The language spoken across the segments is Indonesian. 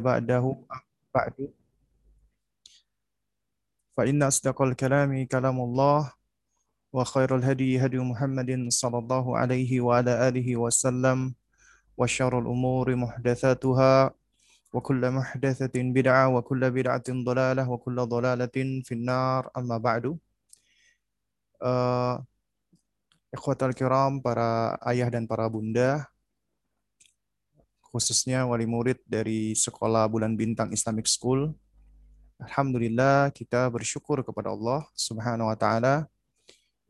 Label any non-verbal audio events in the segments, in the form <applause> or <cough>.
بعده بعد. فإن أصدق الكلام كلام الله وخير الهدي هدي محمد صلى الله عليه وعلى آله وسلم وشر الأمور محدثاتها وكل محدثة بدعة وكل بدعة ضلالة وكل ضلالة في النار. أما بعد uh, Ikhwatal kiram, para ayah dan para bunda, khususnya wali murid dari Sekolah Bulan Bintang Islamic School. Alhamdulillah kita bersyukur kepada Allah Subhanahu wa taala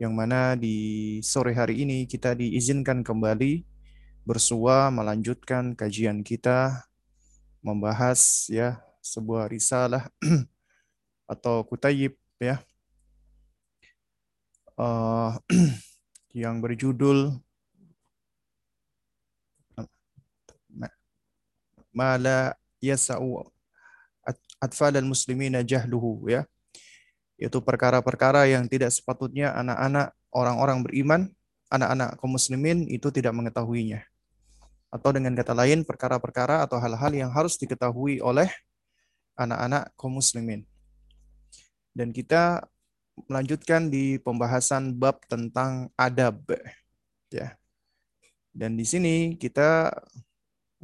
yang mana di sore hari ini kita diizinkan kembali bersua melanjutkan kajian kita membahas ya sebuah risalah <clears throat> atau kutayib ya uh, <clears throat> yang berjudul mala yasa'u atfal muslimina jahluhu ya. Yaitu perkara-perkara yang tidak sepatutnya anak-anak orang-orang beriman anak-anak kaum muslimin itu tidak mengetahuinya. Atau dengan kata lain perkara-perkara atau hal-hal yang harus diketahui oleh anak-anak kaum muslimin. Dan kita melanjutkan di pembahasan bab tentang adab ya. Dan di sini kita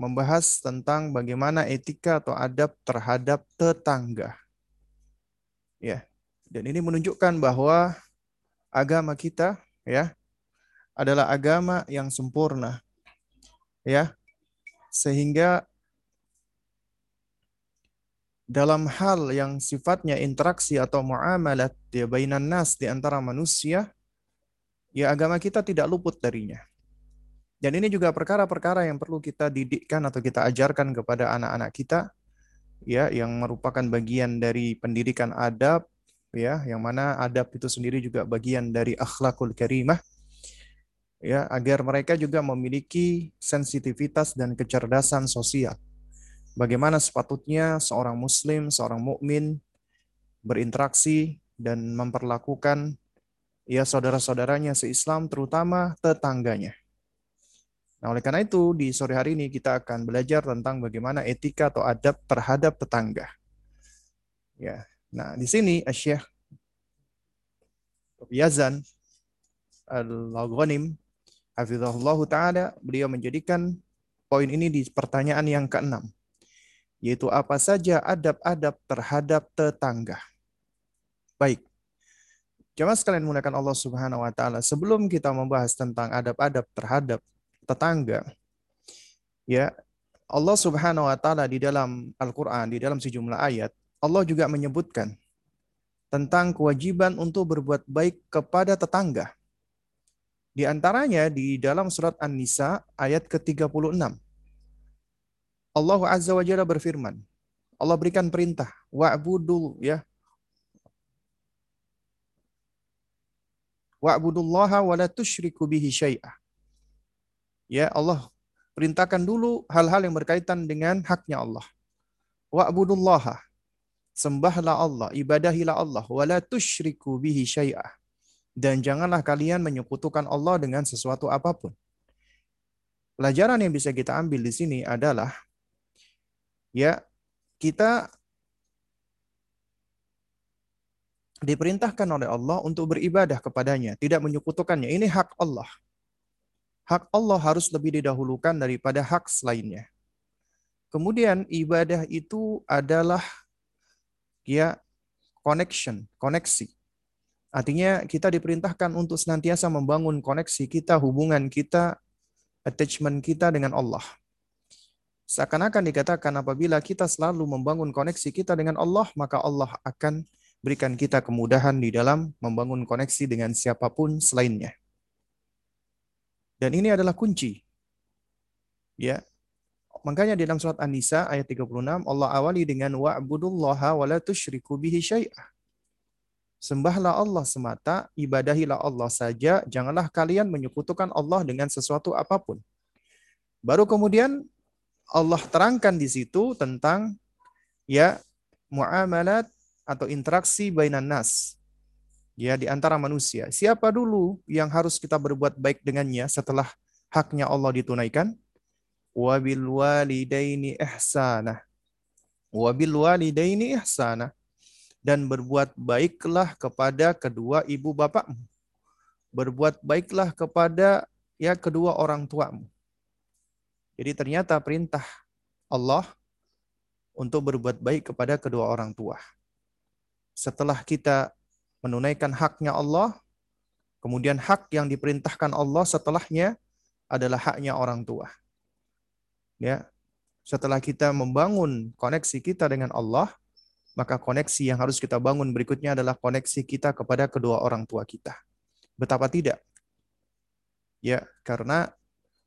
membahas tentang bagaimana etika atau adab terhadap tetangga. Ya. Dan ini menunjukkan bahwa agama kita ya adalah agama yang sempurna. Ya. Sehingga dalam hal yang sifatnya interaksi atau muamalat ya bainan nas di antara manusia ya agama kita tidak luput darinya. Dan ini juga perkara-perkara yang perlu kita didikkan atau kita ajarkan kepada anak-anak kita ya yang merupakan bagian dari pendidikan adab ya yang mana adab itu sendiri juga bagian dari akhlakul karimah ya agar mereka juga memiliki sensitivitas dan kecerdasan sosial. Bagaimana sepatutnya seorang muslim, seorang mukmin berinteraksi dan memperlakukan ya saudara-saudaranya seislam terutama tetangganya. Nah, oleh karena itu, di sore hari ini kita akan belajar tentang bagaimana etika atau adab terhadap tetangga. Ya. Nah, di sini Syekh Yazan Al-Ghanim Hafizahullah Ta'ala, beliau menjadikan poin ini di pertanyaan yang keenam, yaitu apa saja adab-adab terhadap tetangga. Baik, Jemaah sekalian menggunakan Allah Subhanahu wa taala, sebelum kita membahas tentang adab-adab terhadap tetangga. Ya, Allah Subhanahu wa taala di dalam Al-Qur'an, di dalam sejumlah ayat, Allah juga menyebutkan tentang kewajiban untuk berbuat baik kepada tetangga. Di antaranya di dalam surat An-Nisa ayat ke-36. Allah Azza wa Jalla berfirman, Allah berikan perintah, wa'budu ya. Wa'budullaha wa la tusyriku bihi syai'ah ya Allah perintahkan dulu hal-hal yang berkaitan dengan haknya Allah. Wa'budullaha. Sembahlah Allah, ibadahilah Allah, wala tusyriku bihi syai'ah. Dan janganlah kalian menyekutukan Allah dengan sesuatu apa pun. Pelajaran yang bisa kita ambil di sini adalah ya kita diperintahkan oleh Allah untuk beribadah kepadanya, tidak menyekutukannya. Ini hak Allah hak Allah harus lebih didahulukan daripada hak selainnya. Kemudian ibadah itu adalah ya connection, koneksi. Artinya kita diperintahkan untuk senantiasa membangun koneksi kita, hubungan kita, attachment kita dengan Allah. Seakan-akan dikatakan apabila kita selalu membangun koneksi kita dengan Allah, maka Allah akan berikan kita kemudahan di dalam membangun koneksi dengan siapa pun selainnya. Dan ini adalah kunci. Ya. Makanya di dalam surat An-Nisa ayat 36 Allah awali dengan wa'budullaha wa la tusyriku bihi syai'ah. Sembahlah Allah semata, ibadahilah Allah saja, janganlah kalian menyekutukan Allah dengan sesuatu apa pun. Baru kemudian Allah terangkan di situ tentang ya muamalat atau interaksi bainan nas ya di antara manusia. Siapa dulu yang harus kita berbuat baik dengannya setelah haknya Allah ditunaikan? Wabil walidaini ihsanah. Wabil walidaini ihsana dan berbuat baiklah kepada kedua ibu bapakmu. Berbuat baiklah kepada ya kedua orang tuamu. Jadi ternyata perintah Allah untuk berbuat baik kepada kedua orang tua. Setelah kita menunaikan haknya Allah, kemudian hak yang diperintahkan Allah setelahnya adalah haknya orang tua. Ya. Setelah kita membangun koneksi kita dengan Allah, maka koneksi yang harus kita bangun berikutnya adalah koneksi kita kepada kedua orang tua kita. Betapa tidak? Ya, karena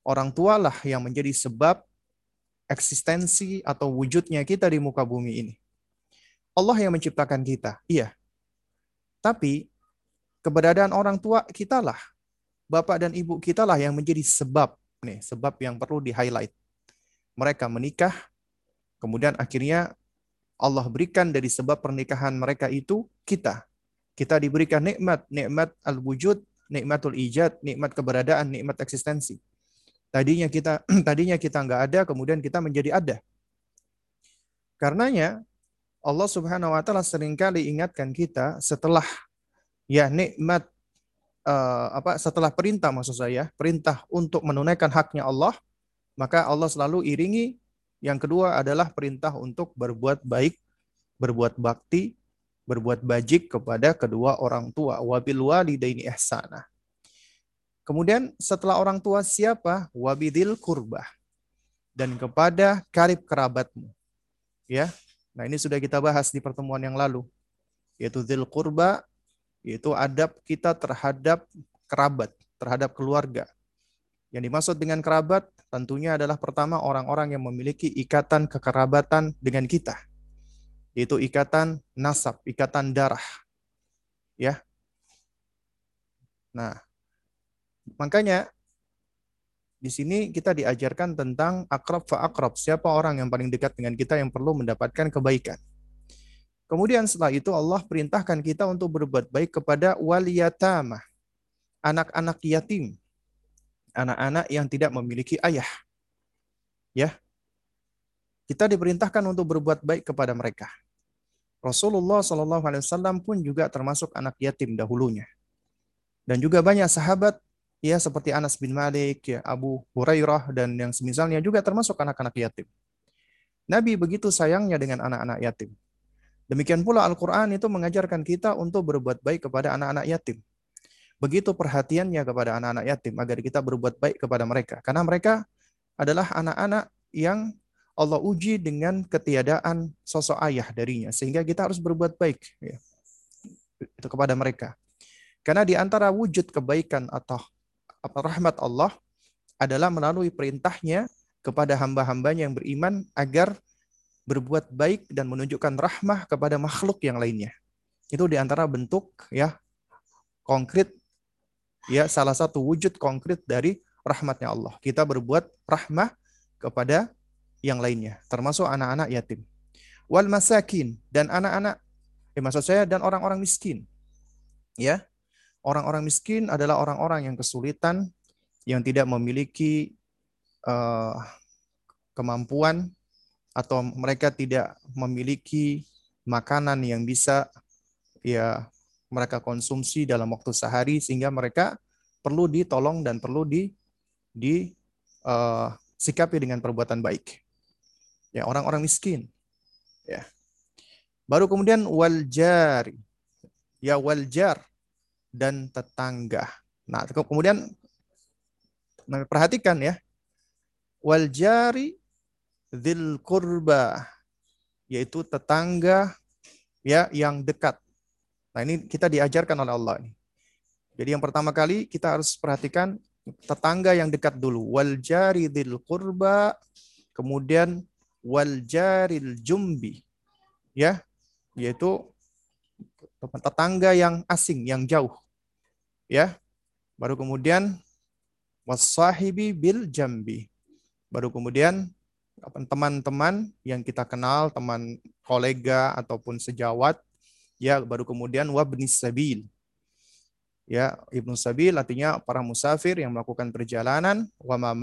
orang tualah yang menjadi sebab eksistensi atau wujudnya kita di muka bumi ini. Allah yang menciptakan kita, iya. Tapi keberadaan orang tua kitalah, bapak dan ibu kitalah yang menjadi sebab nih, sebab yang perlu di-highlight. Mereka menikah, kemudian akhirnya Allah berikan dari sebab pernikahan mereka itu kita. Kita diberikan nikmat, nikmat al-wujud, nikmatul ijad, nikmat keberadaan, nikmat eksistensi. Tadinya kita <clears throat> tadinya kita nggak ada, kemudian kita menjadi ada. Karenanya Allah Subhanahu wa taala sering kali ingatkan kita setelah ya nikmat uh, apa setelah perintah maksud saya, perintah untuk menunaikan haknya Allah, maka Allah selalu iringi yang kedua adalah perintah untuk berbuat baik, berbuat bakti, berbuat bajik kepada kedua orang tua. Wabil walidaini ihsana. Kemudian setelah orang tua siapa? Wabidil kurbah. Dan kepada karib kerabatmu. Ya. Nah, ini sudah kita bahas di pertemuan yang lalu. Yaitu zil kurba, yaitu adab kita terhadap kerabat, terhadap keluarga. Yang dimaksud dengan kerabat tentunya adalah pertama orang-orang yang memiliki ikatan kekerabatan dengan kita. Yaitu ikatan nasab, ikatan darah. Ya. Nah, makanya di sini kita diajarkan tentang akrab fa akrab. Siapa orang yang paling dekat dengan kita yang perlu mendapatkan kebaikan. Kemudian setelah itu Allah perintahkan kita untuk berbuat baik kepada waliyatama, anak-anak yatim anak-anak yang tidak memiliki ayah. Ya. Kita diperintahkan untuk berbuat baik kepada mereka. Rasulullah Shallallahu alaihi wasallam pun juga termasuk anak yatim dahulunya. Dan juga banyak sahabat ya seperti Anas bin Malik, ya Abu Hurairah dan yang semisalnya juga termasuk anak-anak yatim. Nabi begitu sayangnya dengan anak-anak yatim. Demikian pula Al-Quran itu mengajarkan kita untuk berbuat baik kepada anak-anak yatim begitu perhatiannya kepada anak-anak yatim agar kita berbuat baik kepada mereka karena mereka adalah anak-anak yang Allah uji dengan ketiadaan sosok ayah darinya sehingga kita harus berbuat baik ya, kepada mereka karena di antara wujud kebaikan atau rahmat Allah adalah melalui perintahnya kepada hamba-hambanya yang beriman agar berbuat baik dan menunjukkan rahmah kepada makhluk yang lainnya. Itu di antara bentuk ya konkret ya salah satu wujud konkret dari rahmatnya Allah. Kita berbuat rahmah kepada yang lainnya, termasuk anak-anak yatim. Wal masakin dan anak-anak, eh, maksud saya dan orang-orang miskin. Ya, orang-orang miskin adalah orang-orang yang kesulitan, yang tidak memiliki uh, kemampuan atau mereka tidak memiliki makanan yang bisa ya mereka konsumsi dalam waktu sehari sehingga mereka perlu ditolong dan perlu di di uh, sikapi dengan perbuatan baik. Ya, orang-orang miskin. Ya. Baru kemudian waljar. Ya waljar dan tetangga. Nah, kemudian nah, perhatikan ya. Waljari dzil kurba yaitu tetangga ya yang dekat Nah ini kita diajarkan oleh Allah. Jadi yang pertama kali kita harus perhatikan tetangga yang dekat dulu. Wal jaridil kurba, kemudian wal jaril jumbi. Ya, yaitu tetangga yang asing, yang jauh. Ya. Baru kemudian wasahibi bil jambi. Baru kemudian teman-teman yang kita kenal, teman kolega ataupun sejawat Ya, baru kemudian wabni sabil. Ya, Ibnu Sabil artinya para musafir yang melakukan perjalanan wa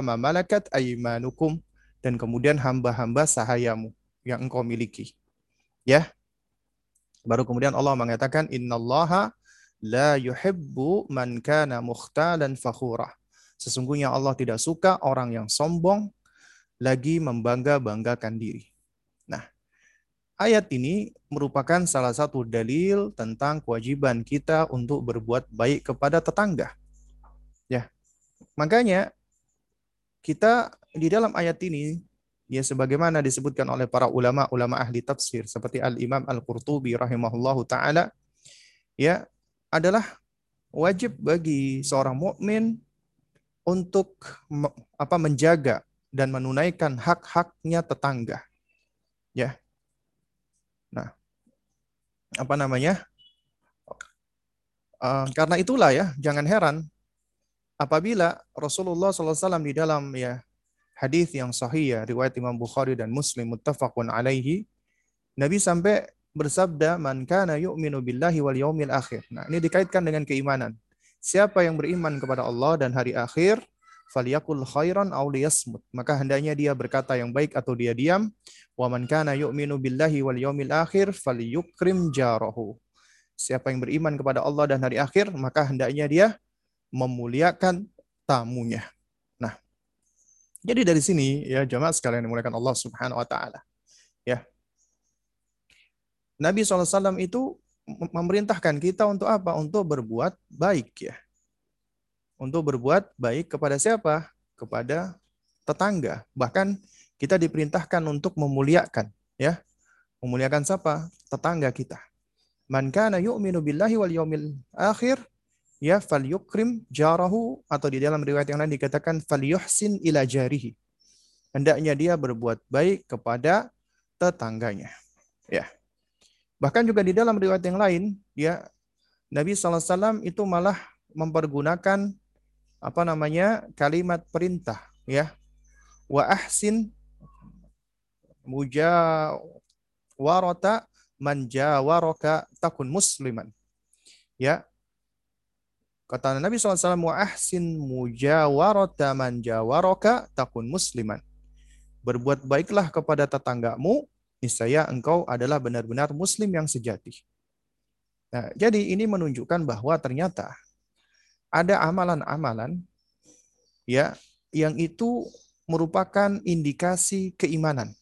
ma malakat aymanukum dan kemudian hamba-hamba sahayamu. yang engkau miliki. Ya. Baru kemudian Allah mengatakan innallaha la yuhibbu man kana mukhtalan fakhura. Sesungguhnya Allah tidak suka orang yang sombong lagi membangga-banggakan diri. Nah, ayat ini merupakan salah satu dalil tentang kewajiban kita untuk berbuat baik kepada tetangga. Ya. Makanya kita di dalam ayat ini ya sebagaimana disebutkan oleh para ulama-ulama ahli tafsir seperti Al-Imam Al-Qurtubi rahimahullahu taala ya adalah wajib bagi seorang mukmin untuk apa menjaga dan menunaikan hak-haknya tetangga. Ya. Nah, apa namanya? Uh, karena itulah ya, jangan heran apabila Rasulullah SAW di dalam ya hadis yang sahih ya, riwayat Imam Bukhari dan Muslim muttafaqun alaihi, Nabi sampai bersabda, "Man kana yu'minu billahi wal yaumil akhir." Nah, ini dikaitkan dengan keimanan. Siapa yang beriman kepada Allah dan hari akhir, falyakul khairan aw liyasmut. Maka hendaknya dia berkata yang baik atau dia diam. Wa man kana yu'minu billahi wal yaumil akhir falyukrim jarahu. Siapa yang beriman kepada Allah dan hari akhir, maka hendaknya dia memuliakan tamunya. Jadi dari sini ya jemaah sekalian dimuliakan Allah Subhanahu wa taala. Ya. Nabi SAW itu memerintahkan kita untuk apa? Untuk berbuat baik ya. Untuk berbuat baik kepada siapa? Kepada tetangga. Bahkan kita diperintahkan untuk memuliakan ya. Memuliakan siapa? Tetangga kita. Man kana yu'minu billahi wal yaumil akhir ya fal yukrim jarahu atau di dalam riwayat yang lain dikatakan fal yuhsin ila jarihi. Hendaknya dia berbuat baik kepada tetangganya. Ya. Bahkan juga di dalam riwayat yang lain, ya Nabi SAW itu malah mempergunakan apa namanya kalimat perintah, ya wa ahsin mujawarata man jawaraka takun musliman. Ya, Kata Nabi SAW, wa ahsin mujawarata man jawaraka takun musliman. Berbuat baiklah kepada tetanggamu, niscaya engkau adalah benar-benar muslim yang sejati. Nah, jadi ini menunjukkan bahwa ternyata ada amalan-amalan ya yang itu merupakan indikasi keimanan.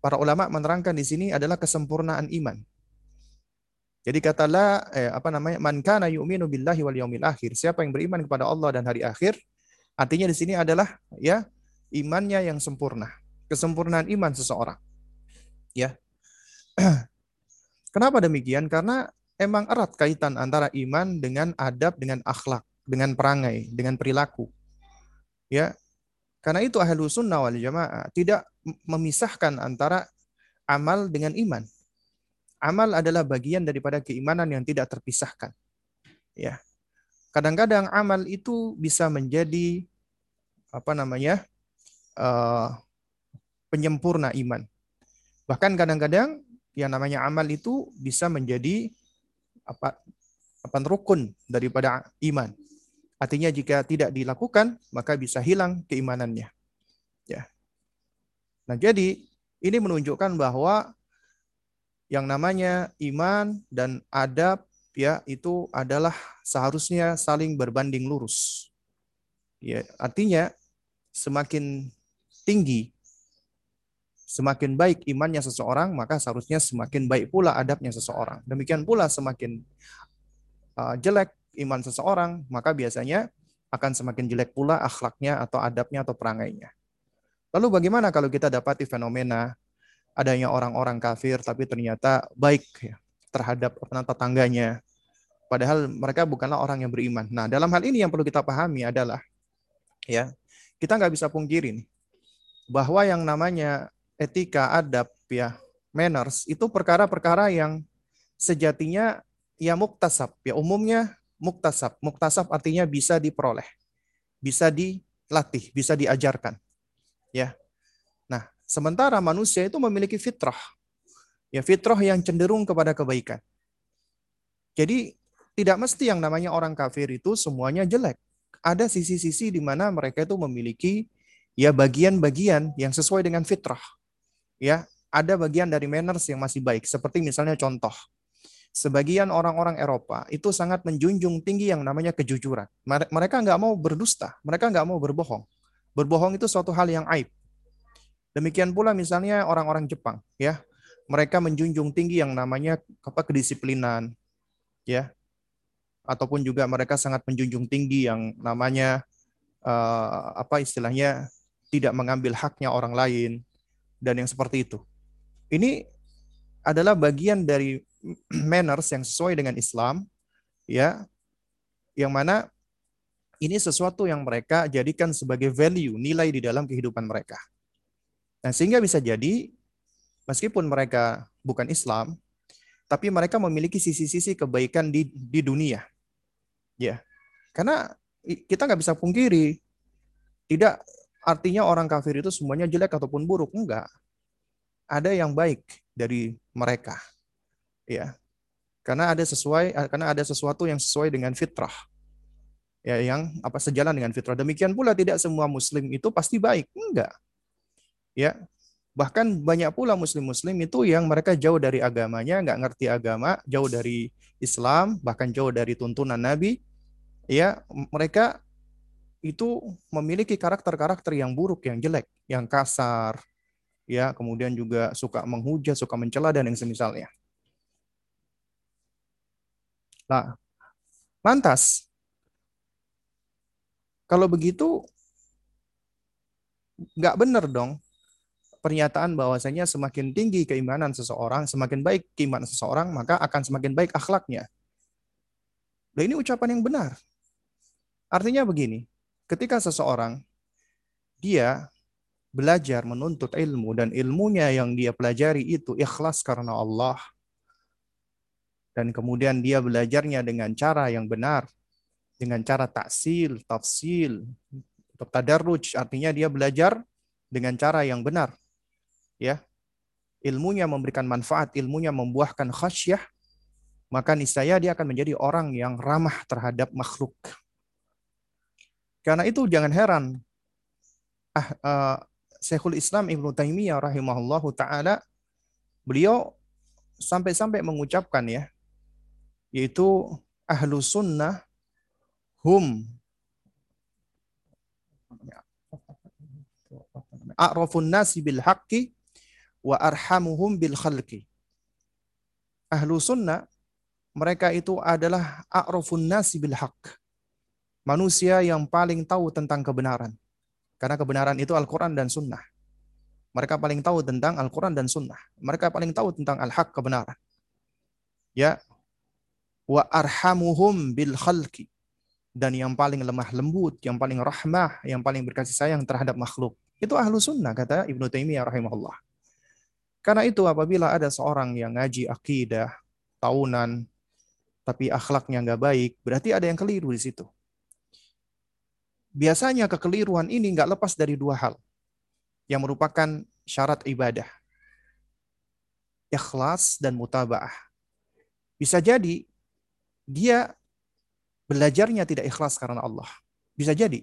Para ulama menerangkan di sini adalah kesempurnaan iman. Jadi katalah eh, apa namanya man kana yu'minu billahi wal yaumil akhir. Siapa yang beriman kepada Allah dan hari akhir, artinya di sini adalah ya imannya yang sempurna. Kesempurnaan iman seseorang. Ya. <clears throat> Kenapa demikian? Karena emang erat kaitan antara iman dengan adab, dengan akhlak, dengan perangai, dengan perilaku. Ya. Karena itu ahlu sunnah wal jamaah tidak memisahkan antara amal dengan iman amal adalah bagian daripada keimanan yang tidak terpisahkan. Ya. Kadang-kadang amal itu bisa menjadi apa namanya? Uh, penyempurna iman. Bahkan kadang-kadang yang namanya amal itu bisa menjadi apa apa rukun daripada iman. Artinya jika tidak dilakukan maka bisa hilang keimanannya. Ya. Nah, jadi ini menunjukkan bahwa yang namanya iman dan adab ya itu adalah seharusnya saling berbanding lurus. Ya, artinya semakin tinggi semakin baik imannya seseorang, maka seharusnya semakin baik pula adabnya seseorang. Demikian pula semakin uh, jelek iman seseorang, maka biasanya akan semakin jelek pula akhlaknya atau adabnya atau perangainya. Lalu bagaimana kalau kita dapati fenomena adanya orang-orang kafir tapi ternyata baik ya, terhadap tetangganya. Padahal mereka bukanlah orang yang beriman. Nah, dalam hal ini yang perlu kita pahami adalah ya kita nggak bisa pungkiri nih, bahwa yang namanya etika, adab, ya manners itu perkara-perkara yang sejatinya ya muktasab. Ya umumnya muktasab. Muktasab artinya bisa diperoleh, bisa dilatih, bisa diajarkan. Ya, Sementara manusia itu memiliki fitrah. Ya fitrah yang cenderung kepada kebaikan. Jadi tidak mesti yang namanya orang kafir itu semuanya jelek. Ada sisi-sisi di mana mereka itu memiliki ya bagian-bagian yang sesuai dengan fitrah. Ya, ada bagian dari manners yang masih baik. Seperti misalnya contoh, sebagian orang-orang Eropa itu sangat menjunjung tinggi yang namanya kejujuran. Mereka nggak mau berdusta, mereka nggak mau berbohong. Berbohong itu suatu hal yang aib. Demikian pula misalnya orang-orang Jepang, ya, mereka menjunjung tinggi yang namanya apa kedisiplinan, ya, ataupun juga mereka sangat menjunjung tinggi yang namanya uh, apa istilahnya tidak mengambil haknya orang lain dan yang seperti itu. Ini adalah bagian dari <clears throat> manners yang sesuai dengan Islam, ya, yang mana ini sesuatu yang mereka jadikan sebagai value, nilai di dalam kehidupan mereka. Nah, sehingga bisa jadi meskipun mereka bukan Islam, tapi mereka memiliki sisi-sisi kebaikan di di dunia. Ya. Karena kita nggak bisa pungkiri tidak artinya orang kafir itu semuanya jelek ataupun buruk, enggak ada yang baik dari mereka. Ya. Karena ada sesuai karena ada sesuatu yang sesuai dengan fitrah. Ya, yang apa sejalan dengan fitrah. Demikian pula tidak semua muslim itu pasti baik. Enggak. Ya. Bahkan banyak pula muslim-muslim itu yang mereka jauh dari agamanya, enggak ngerti agama, jauh dari Islam, bahkan jauh dari tuntunan Nabi. Ya, mereka itu memiliki karakter-karakter yang buruk, yang jelek, yang kasar, ya kemudian juga suka menghujat, suka mencela dan yang semisalnya. Nah, lantas kalau begitu nggak benar dong pernyataan bahwasanya semakin tinggi keimanan seseorang, semakin baik keimanan seseorang, maka akan semakin baik akhlaknya. Nah, ini ucapan yang benar. Artinya begini, ketika seseorang dia belajar menuntut ilmu dan ilmunya yang dia pelajari itu ikhlas karena Allah. Dan kemudian dia belajarnya dengan cara yang benar dengan cara taksil, tafsil, tadarruj artinya dia belajar dengan cara yang benar ya. Ilmunya memberikan manfaat ilmunya membuahkan khasyah maka niscaya dia akan menjadi orang yang ramah terhadap makhluk karena itu jangan heran ah, uh, Syekhul Islam Ibnu Taimiyah rahimahullahu taala beliau sampai-sampai mengucapkan ya yaitu ahlu sunnah hum a'rafun nasi bil haqqi wa arhamuhum bil khalqi. Ahlu sunnah mereka itu adalah a'rafun nasi bil haqq. Manusia yang paling tahu tentang kebenaran. Karena kebenaran itu Al-Quran dan Sunnah. Mereka paling tahu tentang Al-Quran dan Sunnah. Mereka paling tahu tentang Al-Haq kebenaran. Ya. Wa arhamuhum bil khalqi. Dan yang paling lemah lembut, yang paling rahmah, yang paling berkasih sayang terhadap makhluk. Itu ahlu sunnah, kata Ibnu Taimiyah rahimahullah. Karena itu apabila ada seorang yang ngaji akidah, tahunan, tapi akhlaknya nggak baik, berarti ada yang keliru di situ biasanya kekeliruan ini nggak lepas dari dua hal yang merupakan syarat ibadah. Ikhlas dan mutaba'ah. Bisa jadi dia belajarnya tidak ikhlas karena Allah. Bisa jadi.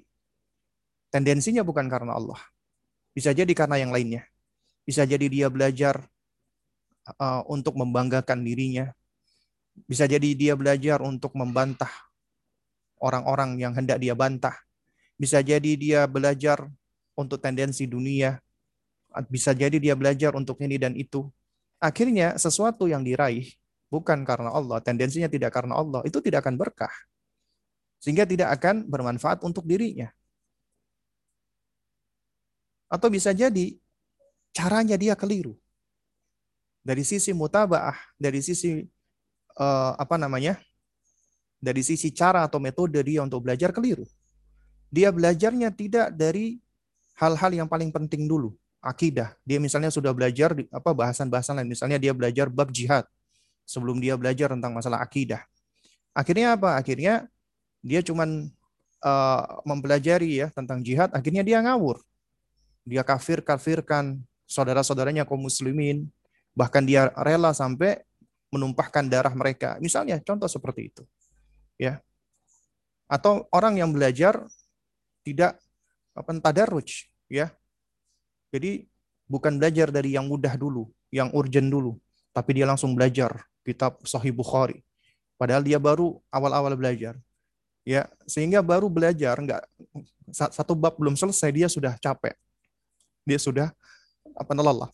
Tendensinya bukan karena Allah. Bisa jadi karena yang lainnya. Bisa jadi dia belajar uh, untuk membanggakan dirinya. Bisa jadi dia belajar untuk membantah orang-orang yang hendak dia bantah bisa jadi dia belajar untuk tendensi dunia. Bisa jadi dia belajar untuk ini dan itu. Akhirnya sesuatu yang diraih bukan karena Allah, tendensinya tidak karena Allah, itu tidak akan berkah. Sehingga tidak akan bermanfaat untuk dirinya. Atau bisa jadi caranya dia keliru. Dari sisi mutabaah, dari sisi uh, apa namanya? Dari sisi cara atau metode dia untuk belajar keliru dia belajarnya tidak dari hal-hal yang paling penting dulu, akidah. Dia misalnya sudah belajar di, apa bahasan-bahasan lain, misalnya dia belajar bab jihad sebelum dia belajar tentang masalah akidah. Akhirnya apa? Akhirnya dia cuman uh, mempelajari ya tentang jihad, akhirnya dia ngawur. Dia kafir-kafirkan saudara-saudaranya kaum muslimin, bahkan dia rela sampai menumpahkan darah mereka. Misalnya contoh seperti itu. Ya. Atau orang yang belajar tidak apa ya. Jadi bukan belajar dari yang mudah dulu, yang urgent dulu, tapi dia langsung belajar kitab Sahih Bukhari. Padahal dia baru awal-awal belajar. Ya, sehingga baru belajar enggak satu bab belum selesai dia sudah capek. Dia sudah apa lelah.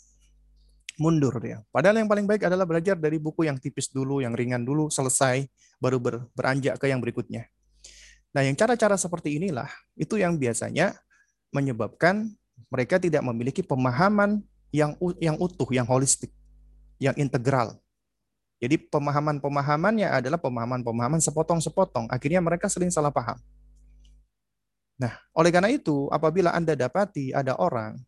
Mundur dia. Padahal yang paling baik adalah belajar dari buku yang tipis dulu, yang ringan dulu, selesai, baru ber, beranjak ke yang berikutnya. Nah, yang cara-cara seperti inilah itu yang biasanya menyebabkan mereka tidak memiliki pemahaman yang yang utuh, yang holistik, yang integral. Jadi pemahaman-pemahamannya adalah pemahaman-pemahaman sepotong-sepotong. Akhirnya mereka sering salah paham. Nah, oleh karena itu, apabila Anda dapati ada orang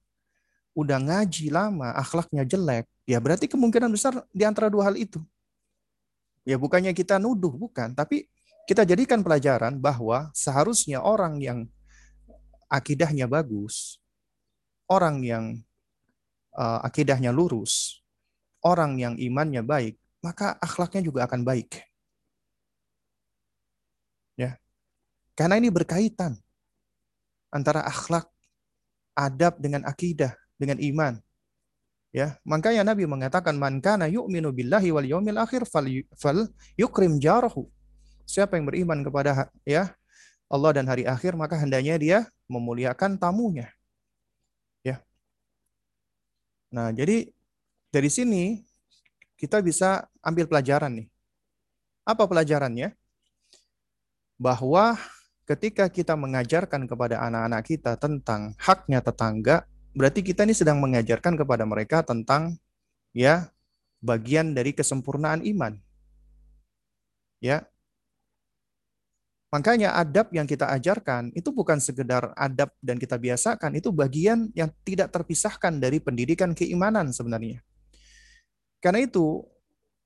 udah ngaji lama, akhlaknya jelek, ya berarti kemungkinan besar di antara dua hal itu. Ya bukannya kita nuduh, bukan. Tapi kita jadikan pelajaran bahwa seharusnya orang yang akidahnya bagus, orang yang uh, akidahnya lurus, orang yang imannya baik, maka akhlaknya juga akan baik. Ya. Karena ini berkaitan antara akhlak, adab dengan akidah, dengan iman. Ya, makanya Nabi mengatakan man kana yu'minu billahi wal yaumil akhir fal, fal yukrim jarahu. Siapa yang beriman kepada ya Allah dan hari akhir maka hendaknya dia memuliakan tamunya. Ya. Nah, jadi dari sini kita bisa ambil pelajaran nih. Apa pelajarannya? Bahwa ketika kita mengajarkan kepada anak-anak kita tentang haknya tetangga, berarti kita ini sedang mengajarkan kepada mereka tentang ya bagian dari kesempurnaan iman. Ya. Makanya adab yang kita ajarkan itu bukan sekedar adab dan kita biasakan, itu bagian yang tidak terpisahkan dari pendidikan keimanan sebenarnya. Karena itu,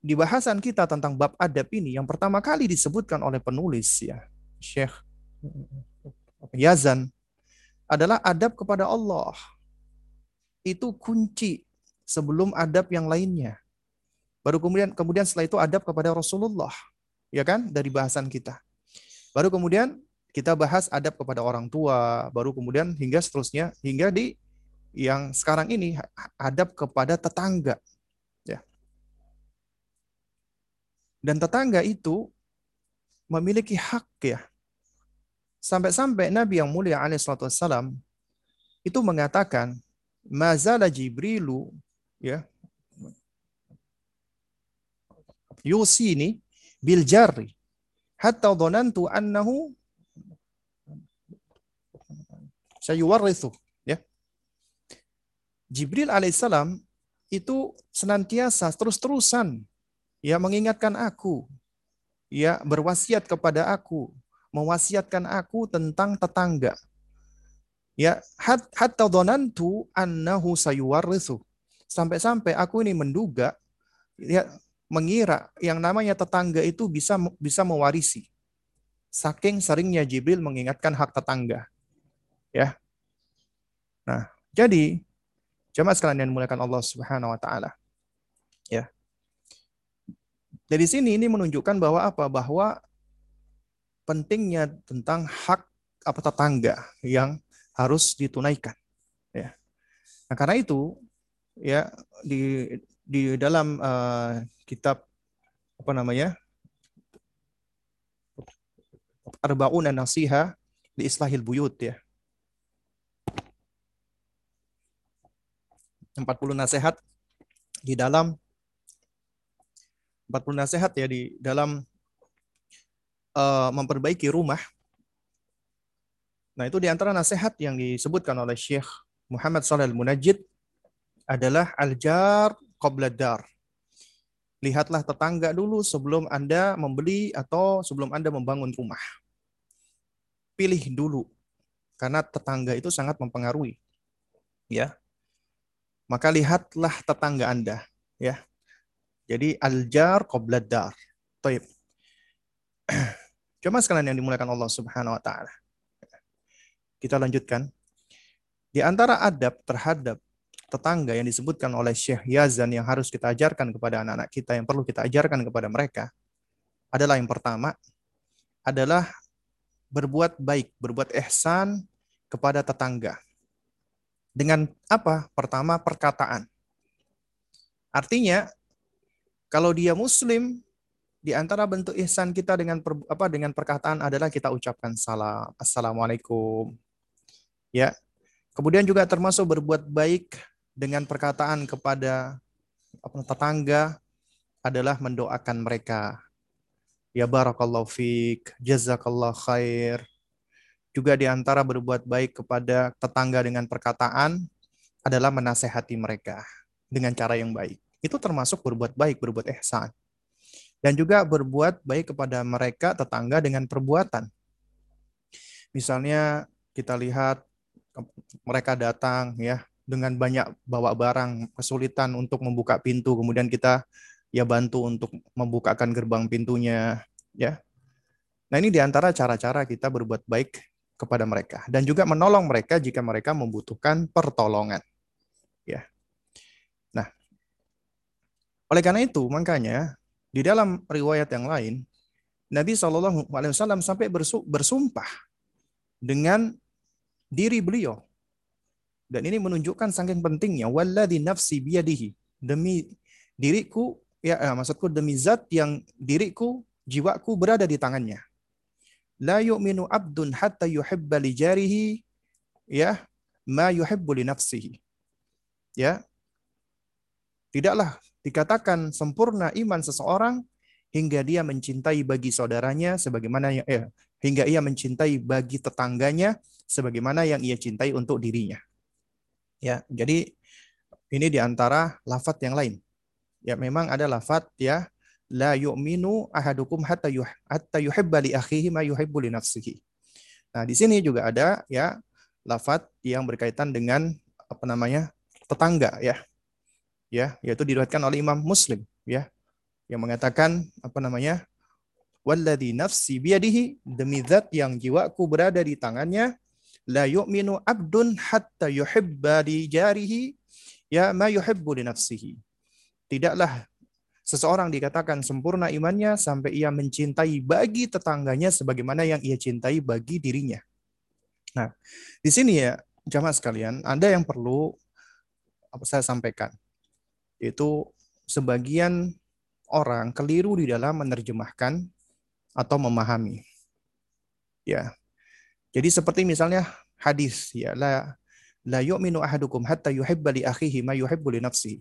di bahasan kita tentang bab adab ini, yang pertama kali disebutkan oleh penulis, ya Syekh Yazan, adalah adab kepada Allah. Itu kunci sebelum adab yang lainnya. Baru kemudian kemudian setelah itu adab kepada Rasulullah, ya kan? Dari bahasan kita. Baru kemudian kita bahas adab kepada orang tua, baru kemudian hingga seterusnya hingga di yang sekarang ini adab kepada tetangga. Dan tetangga itu memiliki hak ya. Sampai-sampai Nabi yang mulia alaihissalam itu mengatakan, Mazala Jibrilu ya yusini bil jarri hatta dhanantu annahu sayuwarrithu ya Jibril alaihissalam itu senantiasa terus-terusan ya mengingatkan aku, ya berwasiat kepada aku, mewasiatkan aku tentang tetangga. Ya, hatta dhanantu annahu sayuwarrithu. Sampai-sampai aku ini menduga ya mengira yang namanya tetangga itu bisa bisa mewarisi. Saking seringnya Jibril mengingatkan hak tetangga. Ya. Nah, jadi jemaah sekalian yang dimuliakan Allah Subhanahu wa taala. Ya. Dari sini ini menunjukkan bahwa apa? Bahwa pentingnya tentang hak apa tetangga yang harus ditunaikan. Ya. Nah, karena itu ya di di dalam uh, kitab apa namanya? Arbaun dan Nasiha di Islahil Buyut ya. 40 nasihat di dalam 40 nasihat ya di dalam uh, memperbaiki rumah. Nah, itu di antara nasihat yang disebutkan oleh Syekh Muhammad Shalal Munajid adalah al-jar qabla dar. Lihatlah tetangga dulu sebelum Anda membeli atau sebelum Anda membangun rumah. Pilih dulu karena tetangga itu sangat mempengaruhi. Ya. Maka lihatlah tetangga Anda, ya. Jadi al-jar qoblad dar. Cuma <clears throat> sekalian yang dimuliakan Allah Subhanahu wa taala. Kita lanjutkan. Di antara adab terhadap tetangga yang disebutkan oleh Syekh Yazan yang harus kita ajarkan kepada anak-anak kita, yang perlu kita ajarkan kepada mereka, adalah yang pertama, adalah berbuat baik, berbuat ihsan kepada tetangga. Dengan apa? Pertama, perkataan. Artinya, kalau dia muslim, di antara bentuk ihsan kita dengan per, apa dengan perkataan adalah kita ucapkan salam, assalamualaikum. Ya. Kemudian juga termasuk berbuat baik dengan perkataan kepada tetangga adalah mendoakan mereka. Ya barakallahu fiik, jazakallah khair. Juga di antara berbuat baik kepada tetangga dengan perkataan adalah menasehati mereka dengan cara yang baik. Itu termasuk berbuat baik, berbuat ihsan dan juga berbuat baik kepada mereka tetangga dengan perbuatan. Misalnya kita lihat mereka datang ya dengan banyak bawa barang, kesulitan untuk membuka pintu, kemudian kita ya bantu untuk membukakan gerbang pintunya ya. Nah, ini di antara cara-cara kita berbuat baik kepada mereka dan juga menolong mereka jika mereka membutuhkan pertolongan. Ya. Nah, oleh karena itu makanya di dalam riwayat yang lain, Nabi Shallallahu Alaihi Wasallam sampai bersumpah dengan diri beliau. Dan ini menunjukkan saking pentingnya walladzi nafsi biyadihi demi diriku ya eh, maksudku demi zat yang diriku jiwaku berada di tangannya. La yu'minu abdun hatta yuhibba li jarihi ya ma yuhibbu li nafsihi. Ya. Tidaklah dikatakan sempurna iman seseorang hingga dia mencintai bagi saudaranya sebagaimana yang eh, hingga ia mencintai bagi tetangganya sebagaimana yang ia cintai untuk dirinya. Ya, jadi ini di antara lafat yang lain. Ya, memang ada lafat ya la yu'minu ahadukum hatta yuh, hatta yuhibba li akhihi ma yuhibbu li nafsihi. Nah, di sini juga ada ya lafat yang berkaitan dengan apa namanya? tetangga ya ya yaitu diriwayatkan oleh Imam Muslim ya yang mengatakan apa namanya walladzi nafsi biyadihi demi zat yang jiwaku berada di tangannya la yu'minu abdun hatta yuhibba di jarihi ya ma yuhibbu li nafsihi tidaklah seseorang dikatakan sempurna imannya sampai ia mencintai bagi tetangganya sebagaimana yang ia cintai bagi dirinya nah di sini ya jamaah sekalian Anda yang perlu apa saya sampaikan itu sebagian orang keliru di dalam menerjemahkan atau memahami. Ya. Jadi seperti misalnya hadis ya la la yu'minu ahadukum hatta yuhibba li akhihi ma yuhibbu li nafsihi.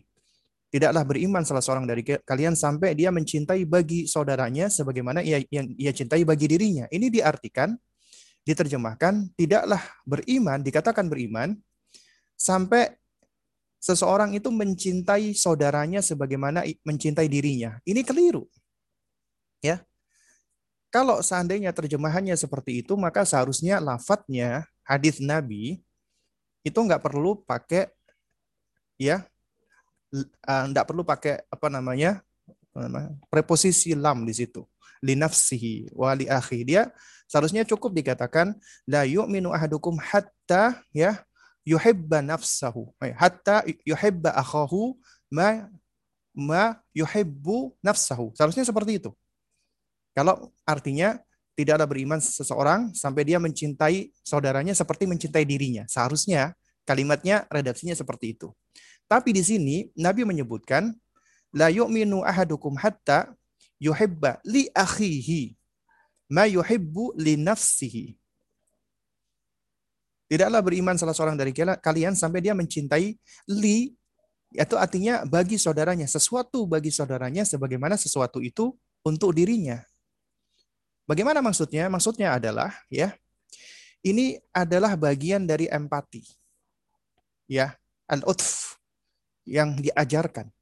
Tidaklah beriman salah seorang dari kalian sampai dia mencintai bagi saudaranya sebagaimana ia yang ia cintai bagi dirinya. Ini diartikan diterjemahkan tidaklah beriman dikatakan beriman sampai seseorang itu mencintai saudaranya sebagaimana mencintai dirinya. Ini keliru. Ya. Kalau seandainya terjemahannya seperti itu, maka seharusnya lafadznya hadis Nabi itu nggak perlu pakai ya nggak perlu pakai apa namanya preposisi lam di situ linafsihi wali akhi dia seharusnya cukup dikatakan la yu'minu ahadukum hatta ya yuhibba nafsahu eh, hatta yuhibba akhahu ma ma yuhibbu nafsahu. Seharusnya seperti itu. Kalau artinya tidak ada beriman seseorang sampai dia mencintai saudaranya seperti mencintai dirinya. Seharusnya kalimatnya redaksinya seperti itu. Tapi di sini Nabi menyebutkan la yu'minu ahadukum hatta yuhibba li akhihi ma yuhibbu li nafsihi. Tidaklah beriman salah seorang dari kalian sampai dia mencintai li itu artinya bagi saudaranya sesuatu bagi saudaranya sebagaimana sesuatu itu untuk dirinya. Bagaimana maksudnya? Maksudnya adalah ya ini adalah bagian dari empati. Ya, al-utf yang diajarkan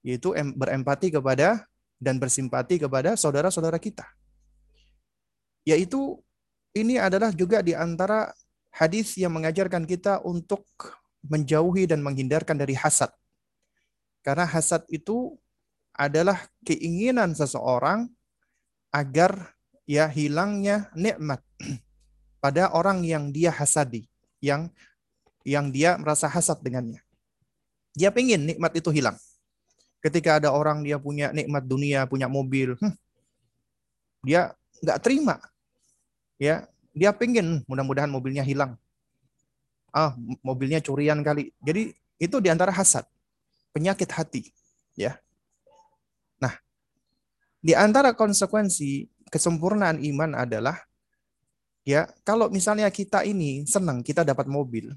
yaitu berempati kepada dan bersimpati kepada saudara-saudara kita. Yaitu ini adalah juga di antara hadis yang mengajarkan kita untuk menjauhi dan menghindarkan dari hasad. Karena hasad itu adalah keinginan seseorang agar ya hilangnya nikmat <clears throat> pada orang yang dia hasadi, yang yang dia merasa hasad dengannya. Dia pengen nikmat itu hilang. Ketika ada orang dia punya nikmat dunia, punya mobil, hmm, dia nggak terima. Ya, dia pengen mudah-mudahan mobilnya hilang. ah mobilnya curian kali. Jadi itu di antara hasad, penyakit hati, ya. Di antara konsekuensi kesempurnaan iman adalah ya kalau misalnya kita ini senang kita dapat mobil,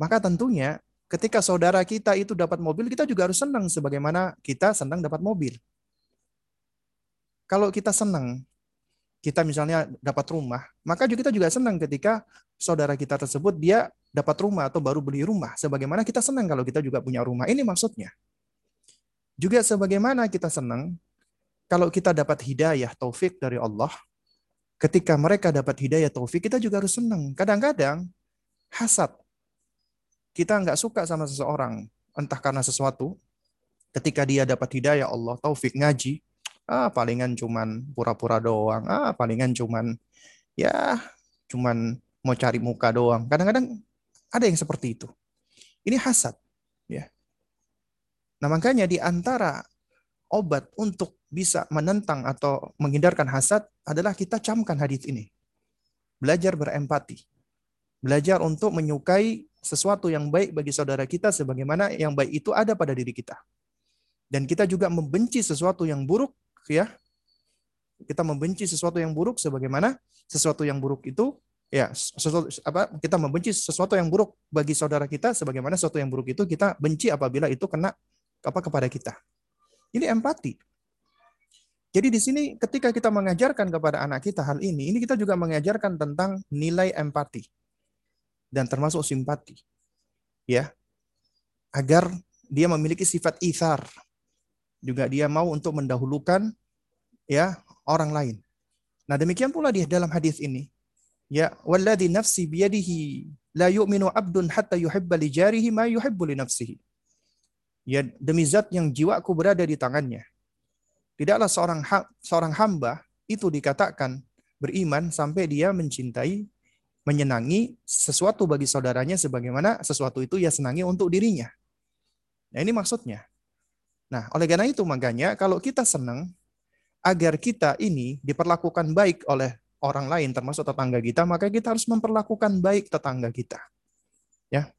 maka tentunya ketika saudara kita itu dapat mobil, kita juga harus senang sebagaimana kita senang dapat mobil. Kalau kita senang, kita misalnya dapat rumah, maka juga kita juga senang ketika saudara kita tersebut dia dapat rumah atau baru beli rumah. Sebagaimana kita senang kalau kita juga punya rumah. Ini maksudnya. Juga sebagaimana kita senang kalau kita dapat hidayah taufik dari Allah, ketika mereka dapat hidayah taufik, kita juga harus senang. Kadang-kadang hasad kita nggak suka sama seseorang, entah karena sesuatu, ketika dia dapat hidayah Allah, taufik ngaji, ah palingan cuman pura-pura doang, ah palingan cuman ya cuman mau cari muka doang. Kadang-kadang ada yang seperti itu. Ini hasad, ya. Nah, makanya di antara obat untuk bisa menentang atau menghindarkan hasad adalah kita camkan hadis ini. Belajar berempati. Belajar untuk menyukai sesuatu yang baik bagi saudara kita sebagaimana yang baik itu ada pada diri kita. Dan kita juga membenci sesuatu yang buruk ya. Kita membenci sesuatu yang buruk sebagaimana sesuatu yang buruk itu ya sesuatu apa kita membenci sesuatu yang buruk bagi saudara kita sebagaimana sesuatu yang buruk itu kita benci apabila itu kena apa kepada kita. Ini empati. Jadi di sini ketika kita mengajarkan kepada anak kita hal ini, ini kita juga mengajarkan tentang nilai empati dan termasuk simpati. Ya. Agar dia memiliki sifat ithar. Juga dia mau untuk mendahulukan ya orang lain. Nah, demikian pula di dalam hadis ini. Ya, walladhi nafsi biyadihi la yu'minu abdun hatta yuhibba li jarihi ma yuhibbu li nafsihi. Ya, demi zat yang jiwaku berada di tangannya. Tidaklah seorang seorang hamba itu dikatakan beriman sampai dia mencintai menyenangi sesuatu bagi saudaranya sebagaimana sesuatu itu ia senangi untuk dirinya. Nah, ini maksudnya. Nah, oleh karena itu makanya kalau kita senang agar kita ini diperlakukan baik oleh orang lain termasuk tetangga kita, maka kita harus memperlakukan baik tetangga kita. Ya.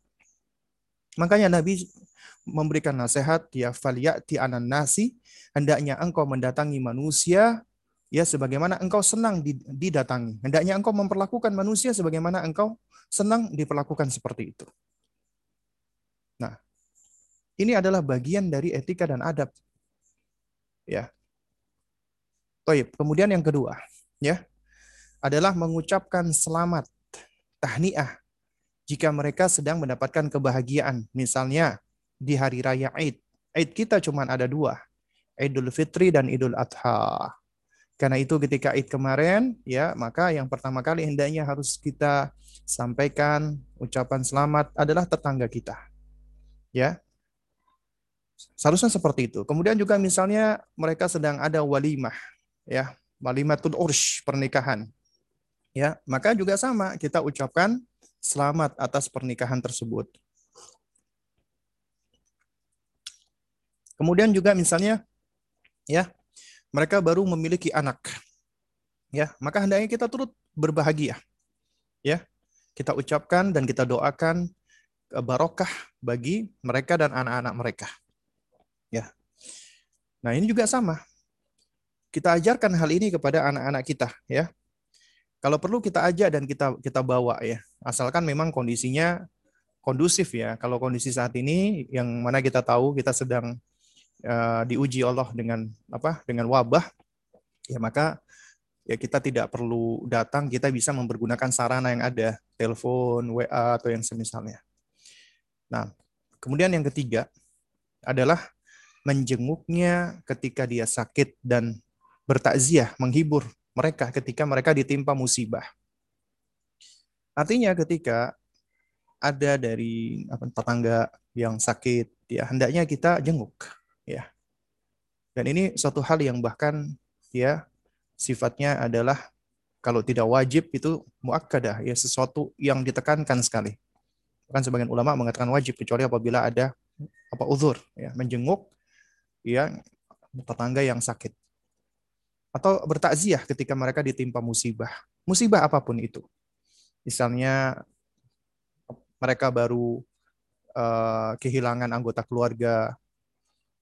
Makanya Nabi memberikan nasihat ya faliyati anan nasi hendaknya engkau mendatangi manusia ya sebagaimana engkau senang didatangi. Hendaknya engkau memperlakukan manusia sebagaimana engkau senang diperlakukan seperti itu. Nah, ini adalah bagian dari etika dan adab. Ya. Toib. Kemudian yang kedua, ya, adalah mengucapkan selamat, tahniah jika mereka sedang mendapatkan kebahagiaan. Misalnya di hari raya Id. Id kita cuma ada dua, Idul Fitri dan Idul Adha. Karena itu ketika Id kemarin, ya maka yang pertama kali hendaknya harus kita sampaikan ucapan selamat adalah tetangga kita. Ya. Seharusnya seperti itu. Kemudian juga misalnya mereka sedang ada walimah, ya, walimatul ursh, pernikahan. Ya, maka juga sama kita ucapkan selamat atas pernikahan tersebut. Kemudian juga misalnya ya mereka baru memiliki anak. Ya, maka hendaknya kita turut berbahagia. Ya. Kita ucapkan dan kita doakan barokah bagi mereka dan anak-anak mereka. Ya. Nah, ini juga sama. Kita ajarkan hal ini kepada anak-anak kita, ya. Kalau perlu kita ajak dan kita kita bawa ya. Asalkan memang kondisinya kondusif ya. Kalau kondisi saat ini yang mana kita tahu kita sedang uh, diuji Allah dengan apa dengan wabah ya maka ya kita tidak perlu datang kita bisa mempergunakan sarana yang ada telepon WA atau yang semisalnya. Nah kemudian yang ketiga adalah menjenguknya ketika dia sakit dan bertakziah menghibur mereka ketika mereka ditimpa musibah. Artinya ketika ada dari apa, tetangga yang sakit ya hendaknya kita jenguk ya. Dan ini suatu hal yang bahkan ya sifatnya adalah kalau tidak wajib itu muakkadah ya sesuatu yang ditekankan sekali. Bahkan sebagian ulama mengatakan wajib kecuali apabila ada apa uzur ya menjenguk ya tetangga yang sakit atau bertakziah ketika mereka ditimpa musibah. Musibah apa pun itu. Misalnya mereka baru uh, kehilangan anggota keluarga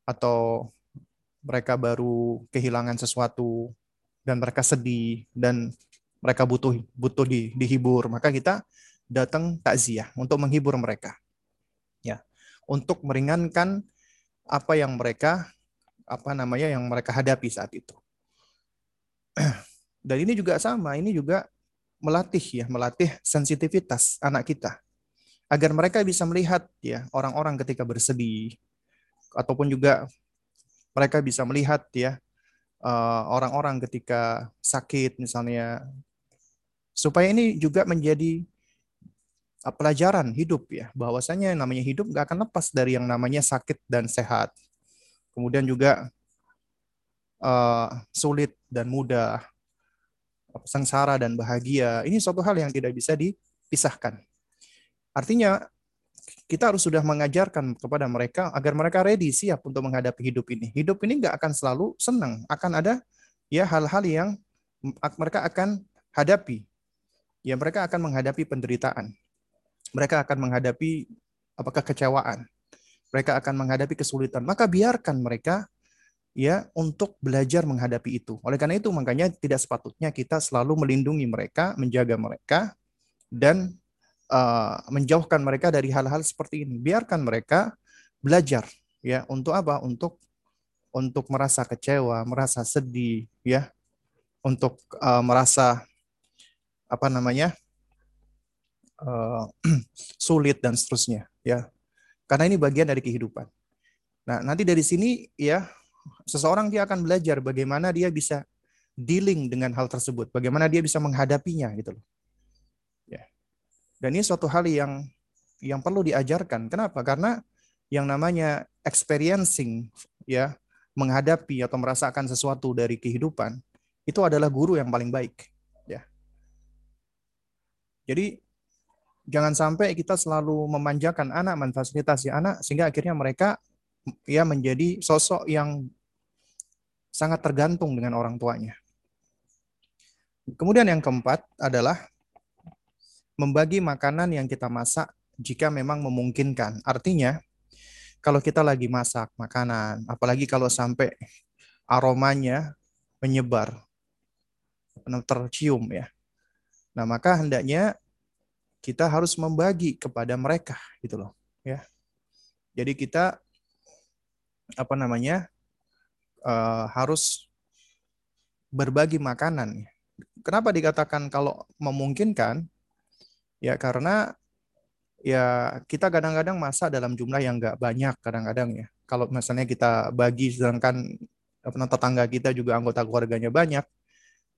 atau mereka baru kehilangan sesuatu dan mereka sedih dan mereka butuh butuh di, dihibur, maka kita datang takziah untuk menghibur mereka. Ya. Untuk meringankan apa yang mereka apa namanya yang mereka hadapi saat itu. <clears throat> Dan ini juga sama, ini juga melatih ya, melatih sensitivitas anak kita agar mereka bisa melihat ya orang-orang ketika bersedih ataupun juga mereka bisa melihat ya eh, orang-orang ketika sakit misalnya. Supaya ini juga menjadi eh, pelajaran hidup ya bahwasanya namanya hidup nggak akan lepas dari yang namanya sakit dan sehat. Kemudian juga uh, sulit dan mudah sengsara dan bahagia, ini suatu hal yang tidak bisa dipisahkan. Artinya, kita harus sudah mengajarkan kepada mereka agar mereka ready, siap untuk menghadapi hidup ini. Hidup ini nggak akan selalu senang, akan ada ya hal-hal yang mereka akan hadapi. Ya, mereka akan menghadapi penderitaan. Mereka akan menghadapi apakah kekecewaan. Mereka akan menghadapi kesulitan. Maka biarkan mereka ya untuk belajar menghadapi itu. Oleh karena itu makanya tidak sepatutnya kita selalu melindungi mereka, menjaga mereka dan uh, menjauhkan mereka dari hal-hal seperti ini. Biarkan mereka belajar ya untuk apa? Untuk untuk merasa kecewa, merasa sedih ya, untuk uh, merasa apa namanya? Uh, <clears throat> sulit dan seterusnya ya. Karena ini bagian dari kehidupan. Nah, nanti dari sini ya seseorang dia akan belajar bagaimana dia bisa dealing dengan hal tersebut, bagaimana dia bisa menghadapinya gitu loh. Dan ini suatu hal yang yang perlu diajarkan. Kenapa? Karena yang namanya experiencing ya, menghadapi atau merasakan sesuatu dari kehidupan itu adalah guru yang paling baik, ya. Jadi jangan sampai kita selalu memanjakan anak, memfasilitasi anak sehingga akhirnya mereka ya menjadi sosok yang sangat tergantung dengan orang tuanya. Kemudian yang keempat adalah membagi makanan yang kita masak jika memang memungkinkan. Artinya, kalau kita lagi masak makanan, apalagi kalau sampai aromanya menyebar, tercium ya. Nah, maka hendaknya kita harus membagi kepada mereka gitu loh, ya. Jadi kita apa namanya uh, harus berbagi makanan. Kenapa dikatakan kalau memungkinkan? Ya karena ya kita kadang-kadang masak dalam jumlah yang nggak banyak kadang-kadang ya. Kalau misalnya kita bagi sedangkan tetangga kita juga anggota keluarganya banyak,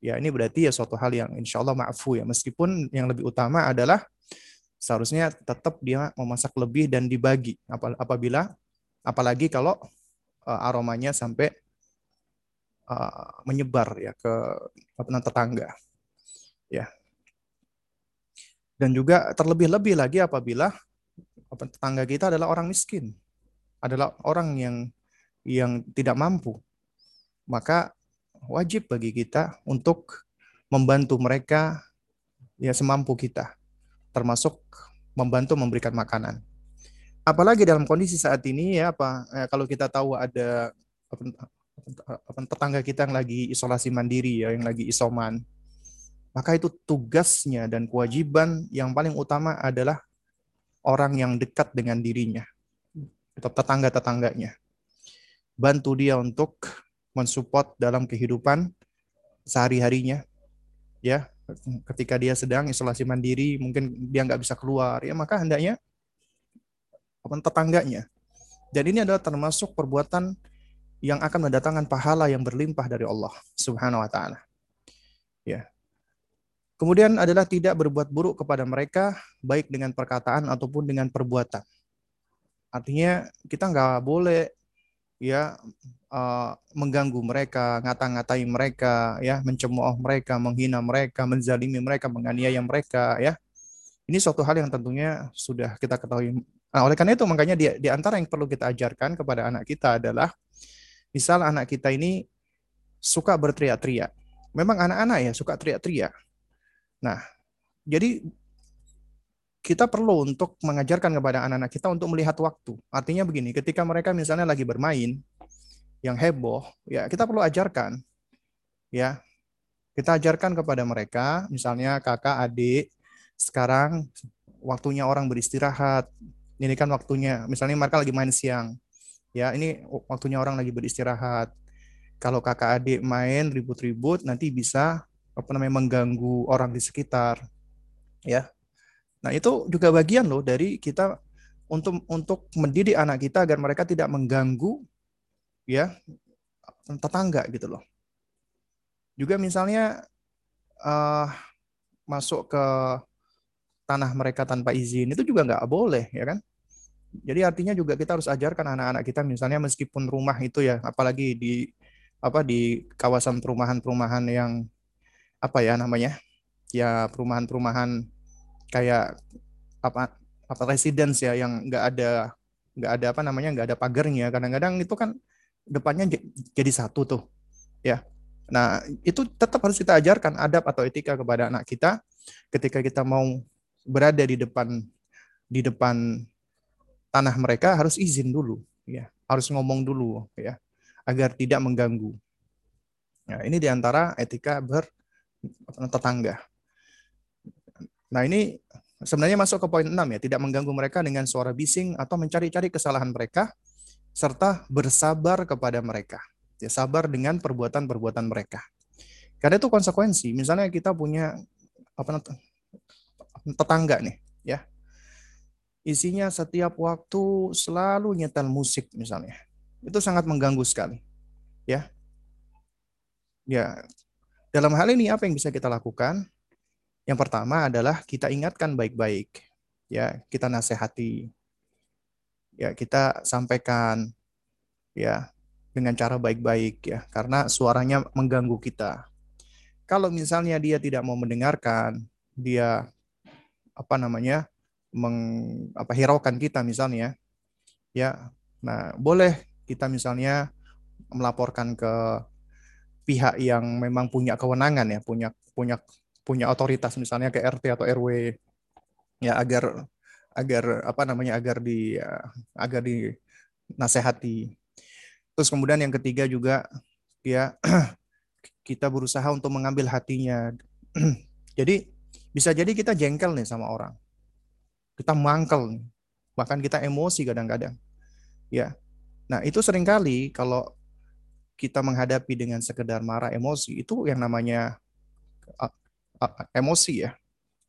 ya ini berarti ya suatu hal yang insya Allah maafu ya. Meskipun yang lebih utama adalah seharusnya tetap dia memasak lebih dan dibagi. Apabila apalagi kalau uh, aromanya sampai uh, menyebar ya ke apa tetangga. Ya. Dan juga terlebih-lebih lagi apabila apa, tetangga kita adalah orang miskin, adalah orang yang yang tidak mampu, maka wajib bagi kita untuk membantu mereka ya semampu kita, termasuk membantu memberikan makanan. Apalagi dalam kondisi saat ini ya apa eh, kalau kita tahu ada apa, tetangga kita yang lagi isolasi mandiri ya yang lagi isoman maka itu tugasnya dan kewajiban yang paling utama adalah orang yang dekat dengan dirinya tetangga-tetangganya bantu dia untuk mensupport dalam kehidupan sehari-harinya ya ketika dia sedang isolasi mandiri mungkin dia nggak bisa keluar ya maka hendaknya tetangganya. Dan ini adalah termasuk perbuatan yang akan mendatangkan pahala yang berlimpah dari Allah Subhanahu wa taala. Ya. Kemudian adalah tidak berbuat buruk kepada mereka baik dengan perkataan ataupun dengan perbuatan. Artinya kita nggak boleh ya uh, mengganggu mereka, ngata-ngatai mereka, ya mencemooh mereka, menghina mereka, menzalimi mereka, menganiaya mereka, ya. Ini suatu hal yang tentunya sudah kita ketahui Nah, oleh karena itu makanya di, di antara yang perlu kita ajarkan kepada anak kita adalah misal anak kita ini suka berteriak-teriak. Memang anak-anak ya suka teriak-teriak. Nah, jadi kita perlu untuk mengajarkan kepada anak-anak kita untuk melihat waktu. Artinya begini, ketika mereka misalnya lagi bermain yang heboh, ya kita perlu ajarkan. Ya. Kita ajarkan kepada mereka, misalnya kakak, adik, sekarang waktunya orang beristirahat. Ini kan waktunya, misalnya mereka lagi main siang. Ya, ini waktunya orang lagi beristirahat. Kalau kakak adik main ribut-ribut nanti bisa apa namanya mengganggu orang di sekitar. Ya, Nah, itu juga bagian loh dari kita untuk untuk mendidik anak kita agar mereka tidak mengganggu ya tetangga gitu loh. Juga misalnya uh, masuk ke tanah mereka tanpa izin itu juga nggak boleh ya kan. Jadi artinya juga kita harus ajarkan anak-anak kita misalnya meskipun rumah itu ya apalagi di apa di kawasan perumahan-perumahan yang apa ya namanya ya perumahan-perumahan kayak apa apa residence ya yang nggak ada nggak ada apa namanya nggak ada pagarnya kadang-kadang itu kan depannya jadi satu tuh ya. Nah itu tetap harus kita ajarkan adab atau etika kepada anak kita ketika kita mau berada di depan di depan tanah mereka harus izin dulu ya. Harus ngomong dulu ya agar tidak mengganggu. Nah ini di antara etika bertetangga Nah ini sebenarnya masuk ke poin 6 ya, tidak mengganggu mereka dengan suara bising atau mencari-cari kesalahan mereka, serta bersabar kepada mereka. Ya, sabar dengan perbuatan-perbuatan mereka. Karena itu konsekuensi. Misalnya kita punya apa tetangga nih, ya. Isinya setiap waktu selalu nyetel musik misalnya. Itu sangat mengganggu sekali. Ya. Ya. Dalam hal ini apa yang bisa kita lakukan? Yang pertama adalah kita ingatkan baik-baik, ya kita nasihati, ya kita sampaikan, ya dengan cara baik-baik ya, karena suaranya mengganggu kita. Kalau misalnya dia tidak mau mendengarkan, dia apa namanya meng, apa hiraukan kita misalnya, ya, nah boleh kita misalnya melaporkan ke pihak yang memang punya kewenangan ya, punya punya punya otoritas misalnya ke RT atau RW ya agar agar apa namanya agar di ya, agar di nasihati. Terus kemudian yang ketiga juga ya <clears throat> kita berusaha untuk mengambil hatinya. <clears throat> jadi bisa jadi kita jengkel nih sama orang. Kita mangkel. Bahkan kita emosi kadang-kadang. Ya. Nah, itu sering kali kalau kita menghadapi dengan sekedar marah emosi itu yang namanya emosi ya,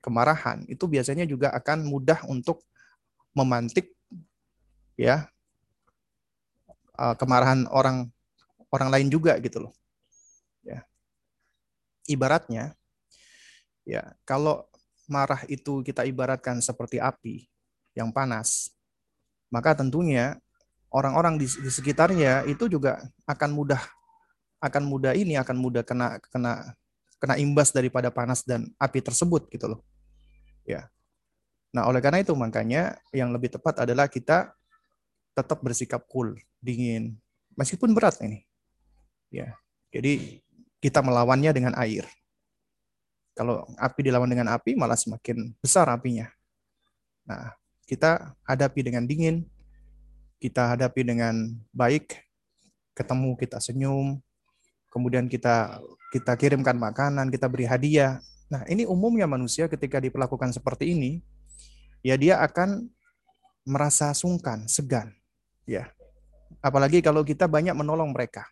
kemarahan itu biasanya juga akan mudah untuk memantik ya kemarahan orang orang lain juga gitu loh. Ya. Ibaratnya ya, kalau marah itu kita ibaratkan seperti api yang panas, maka tentunya orang-orang di, di sekitarnya itu juga akan mudah akan mudah ini akan mudah kena kena kena imbas daripada panas dan api tersebut gitu loh. Ya. Nah, oleh karena itu makanya yang lebih tepat adalah kita tetap bersikap cool, dingin, meskipun berat ini. Ya. Jadi kita melawannya dengan air. Kalau api dilawan dengan api malah semakin besar apinya. Nah, kita hadapi dengan dingin, kita hadapi dengan baik, ketemu kita senyum, kemudian kita kita kirimkan makanan, kita beri hadiah. Nah, ini umumnya manusia ketika diperlakukan seperti ini, ya dia akan merasa sungkan, segan, ya. Apalagi kalau kita banyak menolong mereka.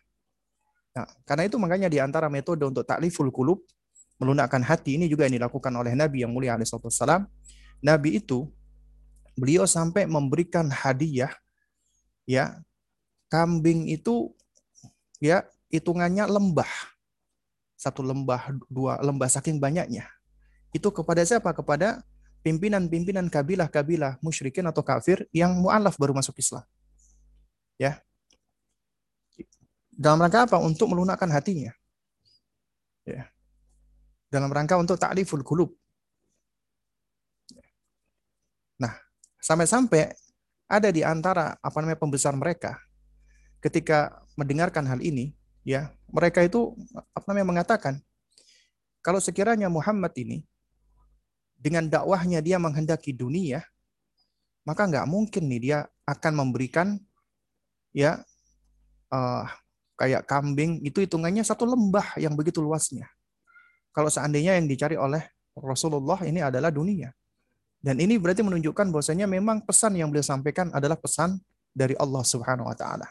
Nah, karena itu makanya di antara metode untuk takliful kulub, melunakkan hati ini juga yang dilakukan oleh Nabi yang mulia alaihissalam. Nabi itu beliau sampai memberikan hadiah ya kambing itu ya hitungannya lembah. Satu lembah, dua lembah saking banyaknya. Itu kepada siapa? Kepada pimpinan-pimpinan kabilah-kabilah musyrikin atau kafir yang mu'alaf baru masuk Islam. Ya. Dalam rangka apa? Untuk melunakkan hatinya. Ya. Dalam rangka untuk ta'liful kulub. Nah, sampai-sampai ada di antara apa namanya pembesar mereka ketika mendengarkan hal ini ya mereka itu apa namanya mengatakan kalau sekiranya Muhammad ini dengan dakwahnya dia menghendaki dunia, maka nggak mungkin nih dia akan memberikan ya uh, kayak kambing itu hitungannya satu lembah yang begitu luasnya. Kalau seandainya yang dicari oleh Rasulullah ini adalah dunia. Dan ini berarti menunjukkan bahwasanya memang pesan yang beliau sampaikan adalah pesan dari Allah Subhanahu wa taala.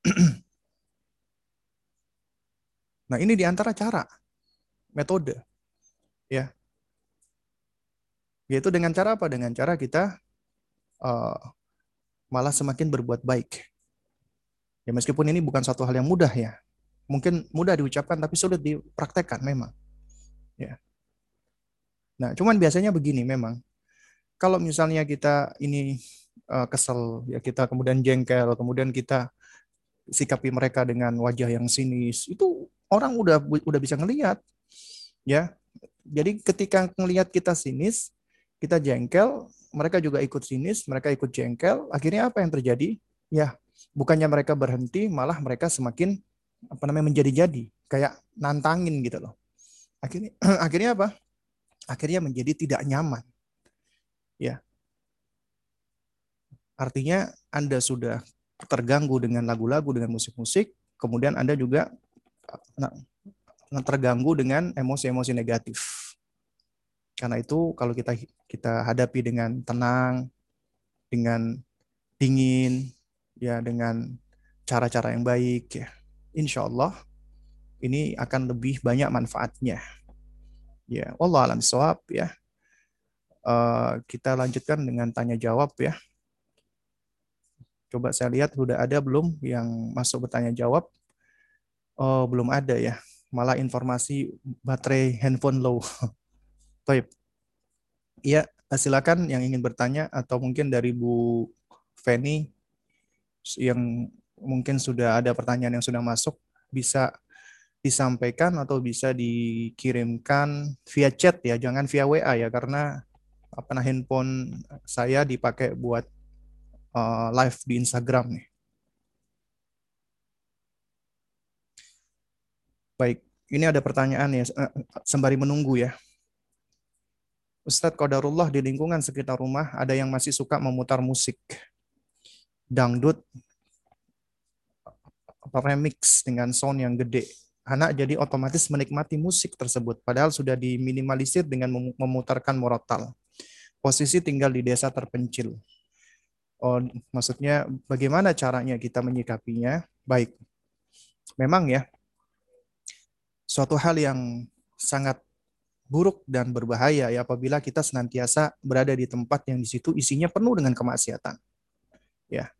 <clears throat> nah, ini di antara cara metode ya. Yaitu dengan cara apa? Dengan cara kita uh, malah semakin berbuat baik. Ya meskipun ini bukan satu hal yang mudah ya. Mungkin mudah diucapkan tapi sulit dipraktekkan memang. Ya. Nah, cuman biasanya begini memang. Kalau misalnya kita ini uh, kesel, ya kita kemudian jengkel, kemudian kita sikapi mereka dengan wajah yang sinis, itu orang udah udah bisa ngelihat. Ya. Jadi ketika ngelihat kita sinis, kita jengkel, mereka juga ikut sinis, mereka ikut jengkel, akhirnya apa yang terjadi? Ya, bukannya mereka berhenti, malah mereka semakin apa namanya menjadi-jadi, kayak nantangin gitu loh. Akhirnya <clears throat> akhirnya apa? Akhirnya menjadi tidak nyaman. Ya. Artinya Anda sudah terganggu dengan lagu-lagu, dengan musik-musik, kemudian Anda juga terganggu dengan emosi-emosi negatif. Karena itu kalau kita kita hadapi dengan tenang, dengan dingin, ya dengan cara-cara yang baik ya insya Allah ini akan lebih banyak manfaatnya ya Allah alam soab ya. Uh, kita lanjutkan dengan tanya jawab ya. Coba saya lihat sudah ada belum yang masuk bertanya jawab oh belum ada ya. Malah informasi baterai handphone low. <laughs> Baik. Iya, silakan yang ingin bertanya atau mungkin dari Bu Feni yang mungkin sudah ada pertanyaan yang sudah masuk bisa disampaikan atau bisa dikirimkan via chat ya, jangan via WA ya karena apa nah handphone saya dipakai buat uh, live di Instagram nih. Baik, ini ada pertanyaan ya sembari menunggu ya. Ustadz Qadarullah di lingkungan sekitar rumah ada yang masih suka memutar musik dangdut remix dengan sound yang gede. Anak jadi otomatis menikmati musik tersebut, padahal sudah diminimalisir dengan memutarkan morotal. Posisi tinggal di desa terpencil. Oh, maksudnya bagaimana caranya kita menyikapinya? Baik. Memang ya, suatu hal yang sangat buruk dan berbahaya ya apabila kita senantiasa berada di tempat yang di situ isinya penuh dengan kemaksiatan. Ya.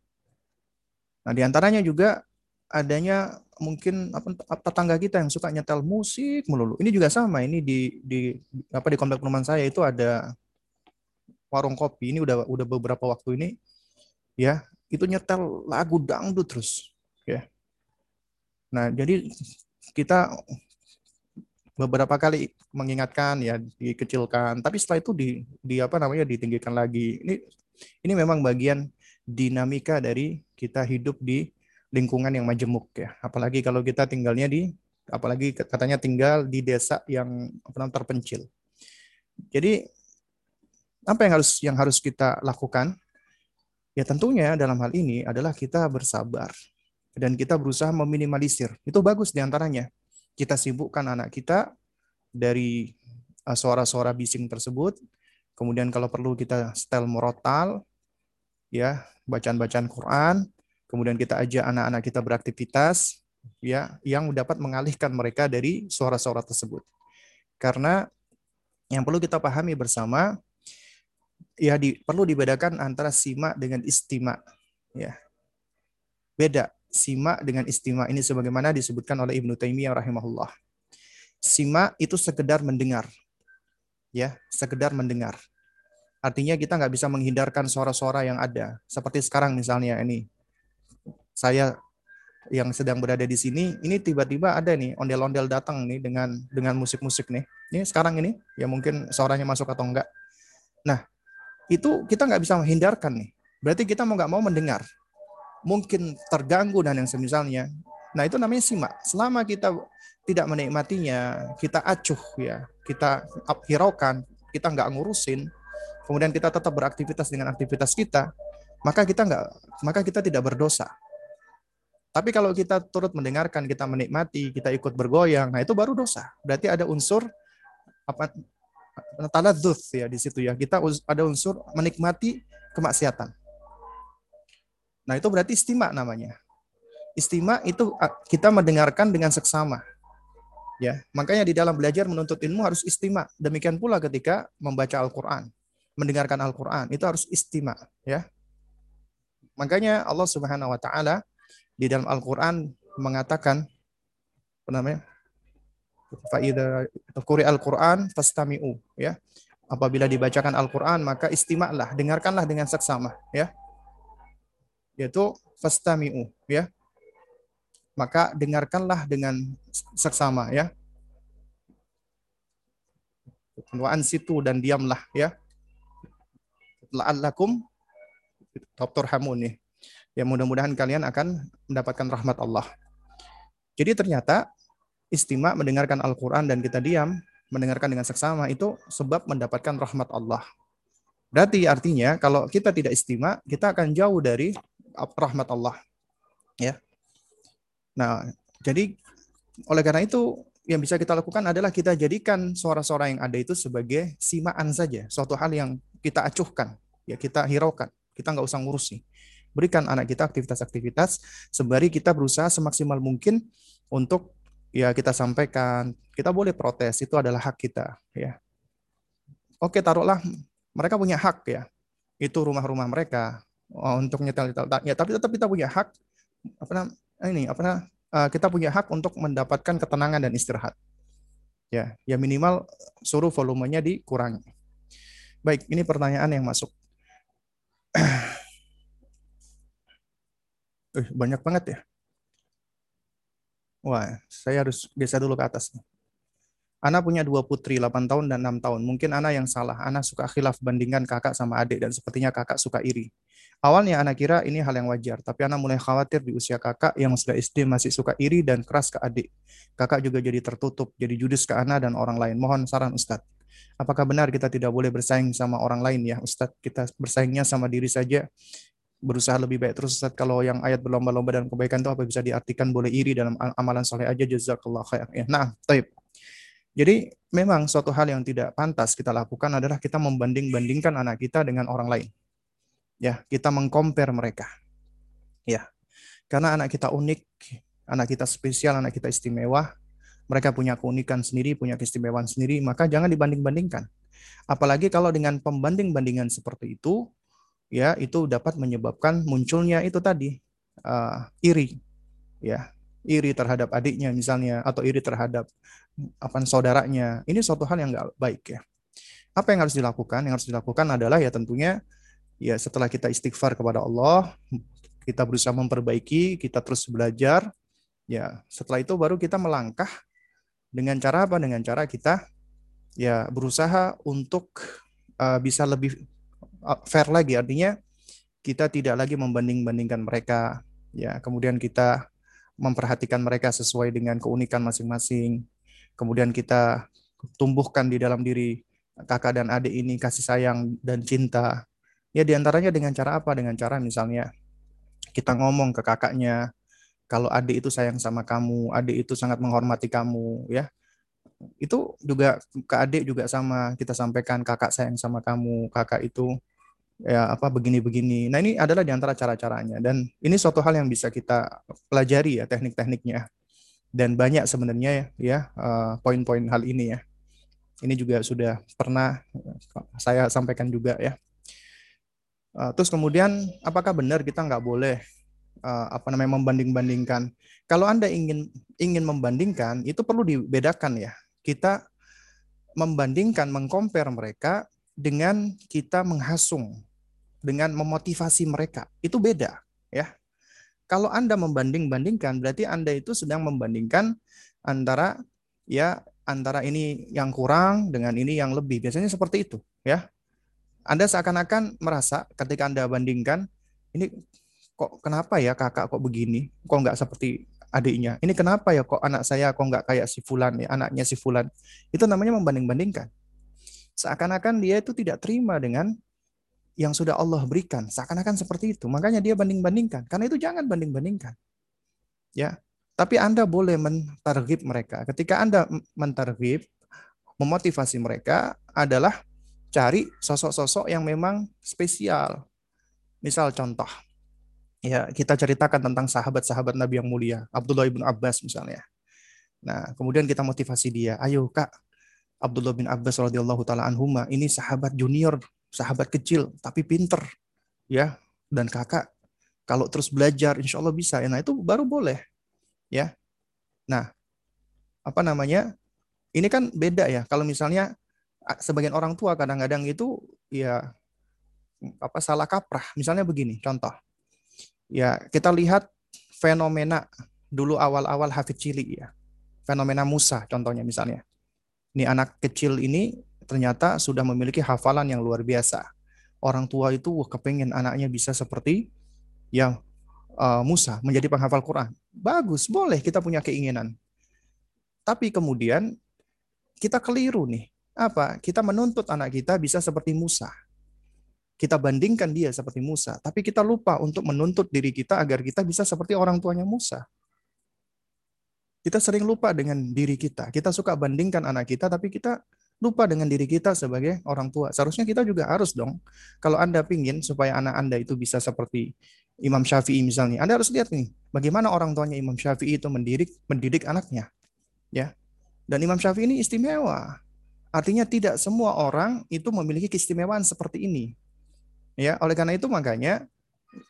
Nah, di antaranya juga adanya mungkin apa tetangga kita yang suka nyetel musik melulu. Ini juga sama. Ini di di apa di komplek perumahan saya itu ada warung kopi. Ini udah udah beberapa waktu ini ya, itu nyetel lagu dangdut terus, ya. Nah, jadi kita beberapa kali mengingatkan ya dikecilkan tapi setelah itu di di apa namanya ditinggikan lagi ini ini memang bagian dinamika dari kita hidup di lingkungan yang majemuk ya. Apalagi kalau kita tinggalnya di apalagi katanya tinggal di desa yang apa terpencil. Jadi apa yang harus yang harus kita lakukan? Ya tentunya dalam hal ini adalah kita bersabar dan kita berusaha meminimalisir. Itu bagus di antaranya. Kita sibukkan anak kita dari uh, suara-suara bising tersebut. Kemudian kalau perlu kita setel murotal, ya bacaan-bacaan Quran, kemudian kita ajak anak-anak kita beraktivitas, ya yang dapat mengalihkan mereka dari suara-suara tersebut. Karena yang perlu kita pahami bersama, ya di, perlu dibedakan antara simak dengan istima, ya beda simak dengan istima ini sebagaimana disebutkan oleh Ibnu Taimiyah rahimahullah. Simak itu sekedar mendengar, ya sekedar mendengar. Artinya kita nggak bisa menghindarkan suara-suara yang ada. Seperti sekarang misalnya ini, saya yang sedang berada di sini, ini tiba-tiba ada nih ondel-ondel datang nih dengan dengan musik-musik nih. Ini sekarang ini, ya mungkin suaranya masuk atau enggak. Nah, itu kita nggak bisa menghindarkan nih. Berarti kita mau nggak mau mendengar. Mungkin terganggu dan yang semisalnya. Nah, itu namanya simak. Selama kita tidak menikmatinya, kita acuh ya, kita hiraukan, kita nggak ngurusin, kemudian kita tetap beraktivitas dengan aktivitas kita, maka kita nggak, maka kita tidak berdosa. Tapi kalau kita turut mendengarkan, kita menikmati, kita ikut bergoyang, nah itu baru dosa. Berarti ada unsur apa taladzuz ya di situ ya. Kita ada unsur menikmati kemaksiatan. Nah, itu berarti istima namanya. Istima itu kita mendengarkan dengan seksama. Ya, makanya di dalam belajar menuntut ilmu harus istima. Demikian pula ketika membaca Al-Qur'an, mendengarkan Al-Qur'an, itu harus istima, ya. Makanya Allah Subhanahu wa taala di dalam Al-Qur'an mengatakan apa namanya? Faida Al-Qur'an fastami'u, ya. Apabila dibacakan Al-Qur'an maka istimalah, dengarkanlah dengan seksama, ya. Yaitu fastami'u, ya maka dengarkanlah dengan seksama ya. Wa'an situ dan diamlah ya. La'allakum Dr. Hamun nih. Ya mudah-mudahan kalian akan mendapatkan rahmat Allah. Jadi ternyata istimak mendengarkan Al-Quran dan kita diam, mendengarkan dengan seksama itu sebab mendapatkan rahmat Allah. Berarti artinya kalau kita tidak istimak, kita akan jauh dari rahmat Allah. Ya. Nah, jadi oleh karena itu yang bisa kita lakukan adalah kita jadikan suara-suara yang ada itu sebagai simaan saja, suatu hal yang kita acuhkan, ya kita hiraukan, kita nggak usah ngurusi. Berikan anak kita aktivitas-aktivitas sembari kita berusaha semaksimal mungkin untuk ya kita sampaikan, kita boleh protes, itu adalah hak kita, ya. Oke, taruhlah mereka punya hak ya, itu rumah-rumah mereka oh, untuk nyetel-nyetel, ya tapi tetap kita punya hak apa namanya ini apa uh, kita punya hak untuk mendapatkan ketenangan dan istirahat. Ya, ya minimal suruh volumenya dikurangi. Baik, ini pertanyaan yang masuk. <clears throat> Uh, banyak banget ya. Wah, saya harus geser dulu ke atas. Ana punya dua putri, 8 tahun dan 6 tahun. Mungkin Ana yang salah. Ana suka khilaf bandingkan kakak sama adik dan sepertinya kakak suka iri. Awalnya anak kira ini hal yang wajar, tapi anak mulai khawatir di usia kakak yang sudah SD masih suka iri dan keras ke adik. Kakak juga jadi tertutup, jadi judes ke anak dan orang lain. Mohon saran Ustadz. Apakah benar kita tidak boleh bersaing sama orang lain ya Ustadz? Kita bersaingnya sama diri saja, berusaha lebih baik terus Ustadz. Kalau yang ayat berlomba-lomba dalam kebaikan itu apa bisa diartikan boleh iri dalam amalan soleh aja jazakallah khair. Ya, nah, taib. Jadi memang suatu hal yang tidak pantas kita lakukan adalah kita membanding-bandingkan anak kita dengan orang lain ya kita mengcompare mereka ya karena anak kita unik anak kita spesial anak kita istimewa mereka punya keunikan sendiri punya keistimewaan sendiri maka jangan dibanding-bandingkan apalagi kalau dengan pembanding-bandingan seperti itu ya itu dapat menyebabkan munculnya itu tadi uh, iri ya. Iri terhadap adiknya misalnya atau iri terhadap apa saudaranya. Ini suatu hal yang nggak baik ya. Apa yang harus dilakukan? Yang harus dilakukan adalah ya tentunya ya setelah kita istighfar kepada Allah, kita berusaha memperbaiki, kita terus belajar, ya. Setelah itu baru kita melangkah dengan cara apa? Dengan cara kita ya berusaha untuk uh, bisa lebih fair lagi, artinya kita tidak lagi membanding-bandingkan mereka, ya kemudian kita memperhatikan mereka sesuai dengan keunikan masing-masing, kemudian kita tumbuhkan di dalam diri kakak dan adik ini kasih sayang dan cinta. Ya di antaranya dengan cara apa? Dengan cara misalnya kita ngomong ke kakaknya, kalau adik itu sayang sama kamu, adik itu sangat menghormati kamu, ya. Itu juga ke adik juga sama, kita sampaikan kakak sayang sama kamu, kakak itu ya apa begini-begini. Nah ini adalah di antara cara-caranya dan ini suatu hal yang bisa kita pelajari ya teknik-tekniknya dan banyak sebenarnya ya uh, poin-poin hal ini ya. Ini juga sudah pernah saya sampaikan juga ya. Uh, terus kemudian apakah benar kita nggak boleh apa namanya membanding-bandingkan? Kalau anda ingin ingin membandingkan itu perlu dibedakan ya. Kita membandingkan, mengcompare mereka dengan kita menghasung, dengan memotivasi mereka itu beda ya. Kalau anda membanding-bandingkan berarti anda itu sedang membandingkan antara ya antara ini yang kurang dengan ini yang lebih. Biasanya seperti itu ya. Anda seakan-akan merasa ketika Anda bandingkan, ini kok kenapa ya kakak kok begini, kok nggak seperti adiknya. Ini kenapa ya kok anak saya kok nggak kayak si Fulan ya, anaknya si Fulan. Itu namanya membanding-bandingkan. Seakan-akan dia itu tidak terima dengan yang sudah Allah berikan. Seakan-akan seperti itu. Makanya dia banding-bandingkan. Karena itu jangan banding-bandingkan. Ya, tapi Anda boleh mentargib mereka. Ketika Anda mentargib, memotivasi mereka adalah cari sosok-sosok yang memang spesial. Misal contoh, ya kita ceritakan tentang sahabat-sahabat Nabi yang mulia, Abdullah bin Abbas misalnya. Nah, kemudian kita motivasi dia, ayo kak, Abdullah bin Abbas radhiyallahu taala anhuma ini sahabat junior, sahabat kecil tapi pinter, ya. Dan kakak kalau terus belajar, insya Allah bisa. Nah itu baru boleh, ya. Nah, apa namanya? Ini kan beda ya. Kalau misalnya sebagian orang tua kadang-kadang itu ya apa salah kaprah. Misalnya begini, contoh. Ya, kita lihat fenomena dulu awal-awal Hafid Cili ya. Fenomena Musa contohnya misalnya. Ini anak kecil ini ternyata sudah memiliki hafalan yang luar biasa. Orang tua itu wah, kepengen anaknya bisa seperti yang uh, Musa menjadi penghafal Quran. Bagus, boleh kita punya keinginan. Tapi kemudian kita keliru nih. Apa? Kita menuntut anak kita bisa seperti Musa. Kita bandingkan dia seperti Musa, tapi kita lupa untuk menuntut diri kita agar kita bisa seperti orang tuanya Musa. Kita sering lupa dengan diri kita. Kita suka bandingkan anak kita, tapi kita lupa dengan diri kita sebagai orang tua. Seharusnya kita juga harus dong. Kalau Anda pingin supaya anak Anda itu bisa seperti Imam Syafi'i misalnya, Anda harus lihat nih, bagaimana orang tuanya Imam Syafi'i itu mendidik mendidik anaknya. Ya. Dan Imam Syafi'i ini istimewa. Artinya tidak semua orang itu memiliki keistimewaan seperti ini. Ya, oleh karena itu makanya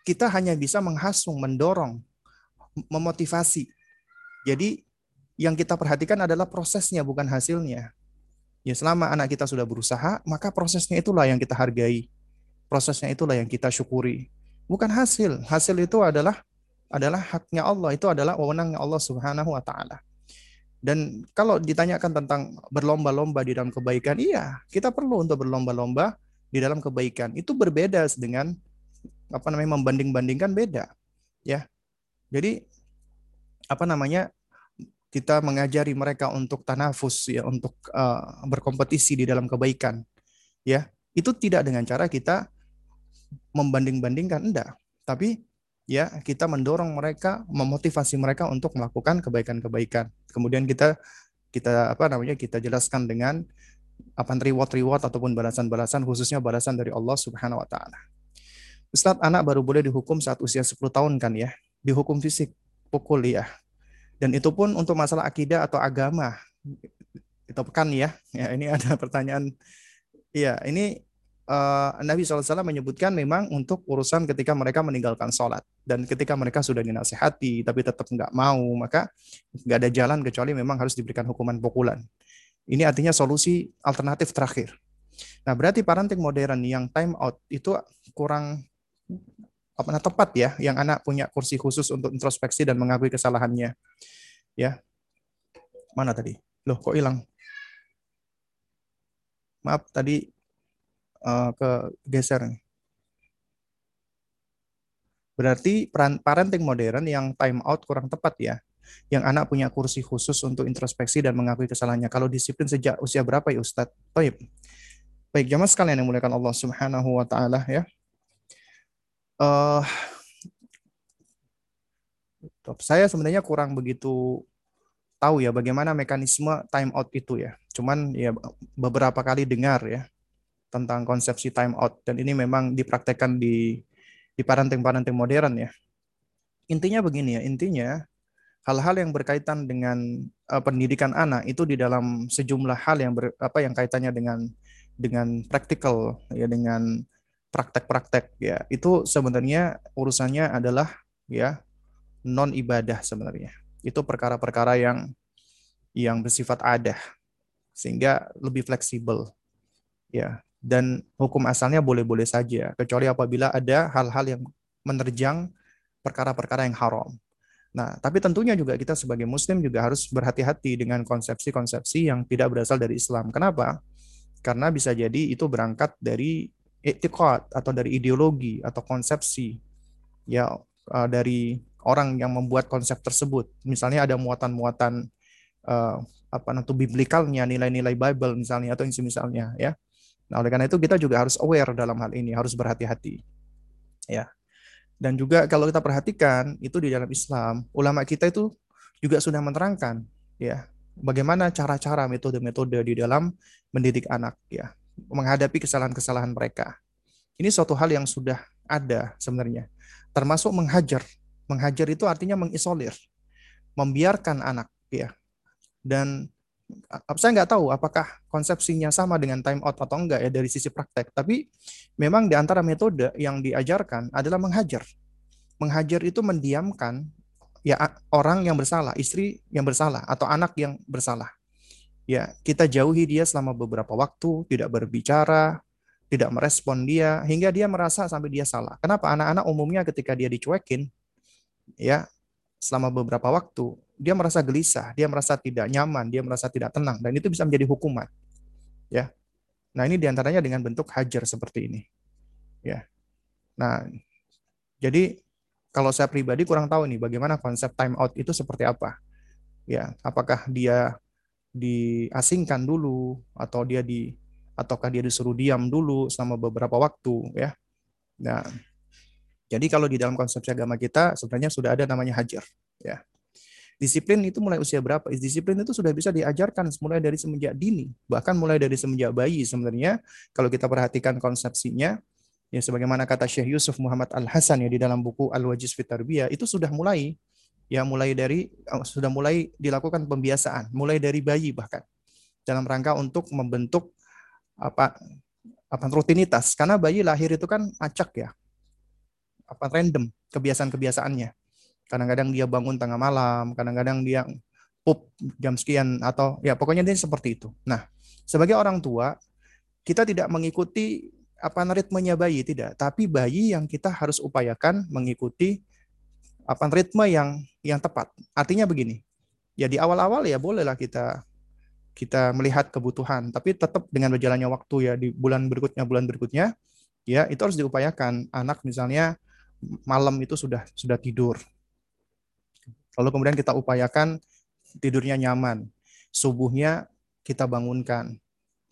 kita hanya bisa menghasung, mendorong, memotivasi jadi yang kita perhatikan adalah prosesnya bukan hasilnya. Ya selama anak kita sudah berusaha, maka prosesnya itulah yang kita hargai. Prosesnya itulah yang kita syukuri. Bukan hasil. Hasil itu adalah adalah haknya Allah, itu adalah wewenangnya Allah Subhanahu wa taala. Dan kalau ditanyakan tentang berlomba-lomba di dalam kebaikan, iya, kita perlu untuk berlomba-lomba di dalam kebaikan. Itu berbeda dengan apa namanya membanding-bandingkan beda, ya. Jadi apa namanya kita mengajari mereka untuk tanafus ya untuk uh, berkompetisi di dalam kebaikan ya itu tidak dengan cara kita membanding-bandingkan enggak tapi ya kita mendorong mereka memotivasi mereka untuk melakukan kebaikan-kebaikan kemudian kita kita apa namanya kita jelaskan dengan apa reward-reward ataupun balasan-balasan khususnya balasan dari Allah Subhanahu wa taala. Ustadz, anak baru boleh dihukum saat usia 10 tahun kan ya? Dihukum fisik pukul ya. Dan itu pun untuk masalah akidah atau agama. Itu kan ya. Ya ini ada <laughs> pertanyaan. Iya, ini uh, Nabi SAW menyebutkan memang untuk urusan ketika mereka meninggalkan sholat. Dan ketika mereka sudah dinasehati, tapi tetap nggak mau, maka nggak ada jalan kecuali memang harus diberikan hukuman pukulan. Ini artinya solusi alternatif terakhir. Nah, berarti parenting modern yang time out itu kurang apa tepat ya yang anak punya kursi khusus untuk introspeksi dan mengakui kesalahannya. Ya. Mana tadi? Loh, kok hilang? Maaf, tadi uh, ke geser nih. Berarti parenting modern yang time out kurang tepat ya. Yang anak punya kursi khusus untuk introspeksi dan mengakui kesalahannya. Kalau disiplin sejak usia berapa ya Ustadz? Baik. Baik, jamaah sekalian yang muliakan Allah Subhanahu wa taala ya uh, saya sebenarnya kurang begitu tahu ya bagaimana mekanisme time out itu ya. Cuman ya beberapa kali dengar ya tentang konsepsi time out dan ini memang dipraktekkan di di parenting-parenting modern ya. Intinya begini ya, intinya hal-hal yang berkaitan dengan uh, pendidikan anak itu di dalam sejumlah hal yang ber, apa yang kaitannya dengan dengan praktikal ya dengan praktek-praktek ya itu sebenarnya urusannya adalah ya non ibadah sebenarnya itu perkara-perkara yang yang bersifat ada sehingga lebih fleksibel ya dan hukum asalnya boleh-boleh saja kecuali apabila ada hal-hal yang menerjang perkara-perkara yang haram. Nah, tapi tentunya juga kita sebagai muslim juga harus berhati-hati dengan konsepsi-konsepsi yang tidak berasal dari Islam. Kenapa? Karena bisa jadi itu berangkat dari etikot atau dari ideologi atau konsepsi ya uh, dari orang yang membuat konsep tersebut. Misalnya ada muatan-muatan uh, apa nanti biblikalnya, nilai-nilai Bible misalnya atau misalnya ya. Nah, oleh karena itu kita juga harus aware dalam hal ini, harus berhati-hati. Ya. Dan juga kalau kita perhatikan itu di dalam Islam, ulama kita itu juga sudah menerangkan ya, bagaimana cara-cara metode-metode di dalam mendidik anak ya, menghadapi kesalahan-kesalahan mereka. Ini suatu hal yang sudah ada sebenarnya. Termasuk menghajar. Menghajar itu artinya mengisolir, membiarkan anak ya. Dan saya nggak tahu apakah konsepsinya sama dengan time out atau enggak ya dari sisi praktek. Tapi memang di antara metode yang diajarkan adalah menghajar. Menghajar itu mendiamkan ya orang yang bersalah, istri yang bersalah atau anak yang bersalah. Ya, kita jauhi dia selama beberapa waktu, tidak berbicara, tidak merespon dia hingga dia merasa sampai dia salah. Kenapa? Anak-anak umumnya ketika dia dicuekin ya selama beberapa waktu, dia merasa gelisah, dia merasa tidak nyaman, dia merasa tidak tenang, dan itu bisa menjadi hukuman. Ya, nah ini di antaranya dengan bentuk hajar seperti ini. Ya, nah jadi kalau saya pribadi kurang tahu nih bagaimana konsep time out itu seperti apa. Ya, apakah dia diasingkan dulu atau dia di ataukah dia disuruh diam dulu selama beberapa waktu ya. Nah, jadi kalau di dalam konsepsi agama kita sebenarnya sudah ada namanya hajar ya. Disiplin itu mulai usia berapa? Disiplin itu sudah bisa diajarkan mulai dari semenjak dini, bahkan mulai dari semenjak bayi sebenarnya. Kalau kita perhatikan konsepsinya, ya sebagaimana kata Syekh Yusuf Muhammad Al Hasan ya di dalam buku Al Wajiz Fitarbiyah itu sudah mulai ya mulai dari oh, sudah mulai dilakukan pembiasaan, mulai dari bayi bahkan dalam rangka untuk membentuk apa apa rutinitas. Karena bayi lahir itu kan acak ya apa random kebiasaan-kebiasaannya. Kadang-kadang dia bangun tengah malam, kadang-kadang dia pup jam sekian atau ya pokoknya dia seperti itu. Nah, sebagai orang tua kita tidak mengikuti apa ritmenya bayi tidak, tapi bayi yang kita harus upayakan mengikuti apa ritme yang yang tepat. Artinya begini. Ya di awal-awal ya bolehlah kita kita melihat kebutuhan, tapi tetap dengan berjalannya waktu ya di bulan berikutnya bulan berikutnya ya itu harus diupayakan anak misalnya malam itu sudah sudah tidur Lalu kemudian kita upayakan tidurnya nyaman. Subuhnya kita bangunkan,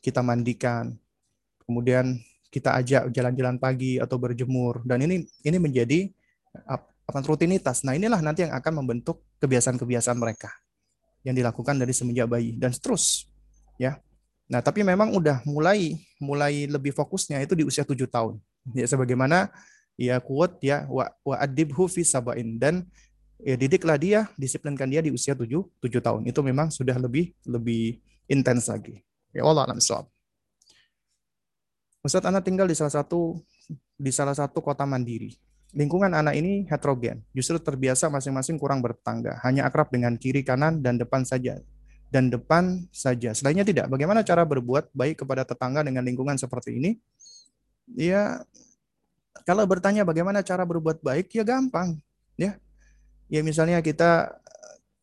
kita mandikan. Kemudian kita ajak jalan-jalan pagi atau berjemur dan ini ini menjadi apa rutinitas. Nah, inilah nanti yang akan membentuk kebiasaan-kebiasaan mereka yang dilakukan dari semenjak bayi dan seterus ya. Nah, tapi memang udah mulai mulai lebih fokusnya itu di usia tujuh tahun. Ya sebagaimana ya kuat ya wa, wa adibhu fi sabain dan ya didiklah dia, disiplinkan dia di usia 7 7 tahun. Itu memang sudah lebih lebih intens lagi. Ya Allah alam soal. Ustaz anak tinggal di salah satu di salah satu kota mandiri. Lingkungan anak ini heterogen, justru terbiasa masing-masing kurang bertangga, hanya akrab dengan kiri kanan dan depan saja. Dan depan saja. Selainnya tidak. Bagaimana cara berbuat baik kepada tetangga dengan lingkungan seperti ini? Ya kalau bertanya bagaimana cara berbuat baik ya gampang, ya ya misalnya kita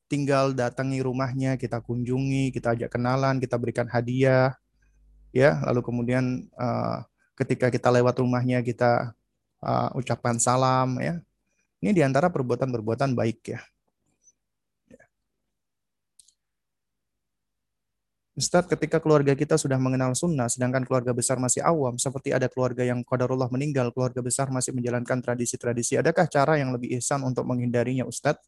tinggal datangi rumahnya, kita kunjungi, kita ajak kenalan, kita berikan hadiah, ya, lalu kemudian uh, ketika kita lewat rumahnya kita uh, ucapkan salam, ya. Ini di antara perbuatan-perbuatan baik ya. Ustadz, ketika keluarga kita sudah mengenal sunnah, sedangkan keluarga besar masih awam, seperti ada keluarga yang qadarullah meninggal, keluarga besar masih menjalankan tradisi-tradisi, adakah cara yang lebih ihsan untuk menghindarinya, Ustadz?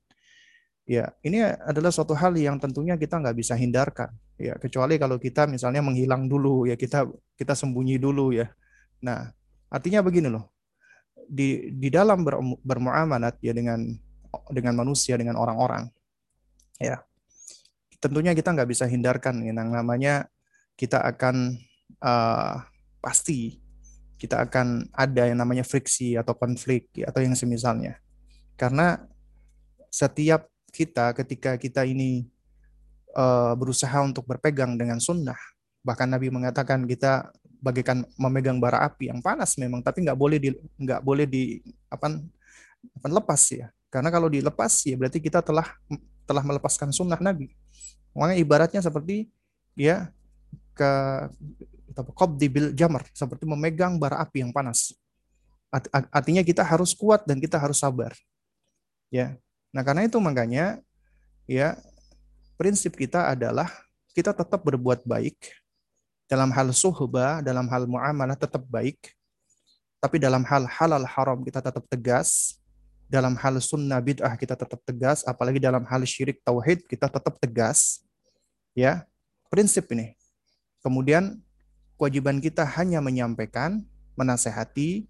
Ya, ini adalah suatu hal yang tentunya kita nggak bisa hindarkan, ya kecuali kalau kita misalnya menghilang dulu, ya kita kita sembunyi dulu ya. Nah, artinya begini loh, di di dalam ber, bermuamalat ya dengan dengan manusia, dengan orang-orang, ya tentunya kita nggak bisa hindarkan yang namanya kita akan uh, pasti kita akan ada yang namanya friksi atau konflik atau yang semisalnya. Karena setiap kita ketika kita ini uh, berusaha untuk berpegang dengan sunnah, bahkan Nabi mengatakan kita bagaikan memegang bara api yang panas memang, tapi nggak boleh di nggak boleh di apa, apa lepas ya. Karena kalau dilepas ya berarti kita telah telah melepaskan sunnah Nabi. Makanya ibaratnya seperti ya ke qabdi bil jamar, seperti memegang bara api yang panas. Artinya kita harus kuat dan kita harus sabar. Ya. Nah, karena itu makanya ya prinsip kita adalah kita tetap berbuat baik Dalam hal suhbah, dalam hal muamalah tetap baik. Tapi dalam hal halal haram kita tetap tegas. Dalam hal sunnah bid'ah kita tetap tegas. Apalagi dalam hal syirik tauhid kita tetap tegas. Ya, prinsip ini. Kemudian kewajiban kita hanya menyampaikan, menasehati.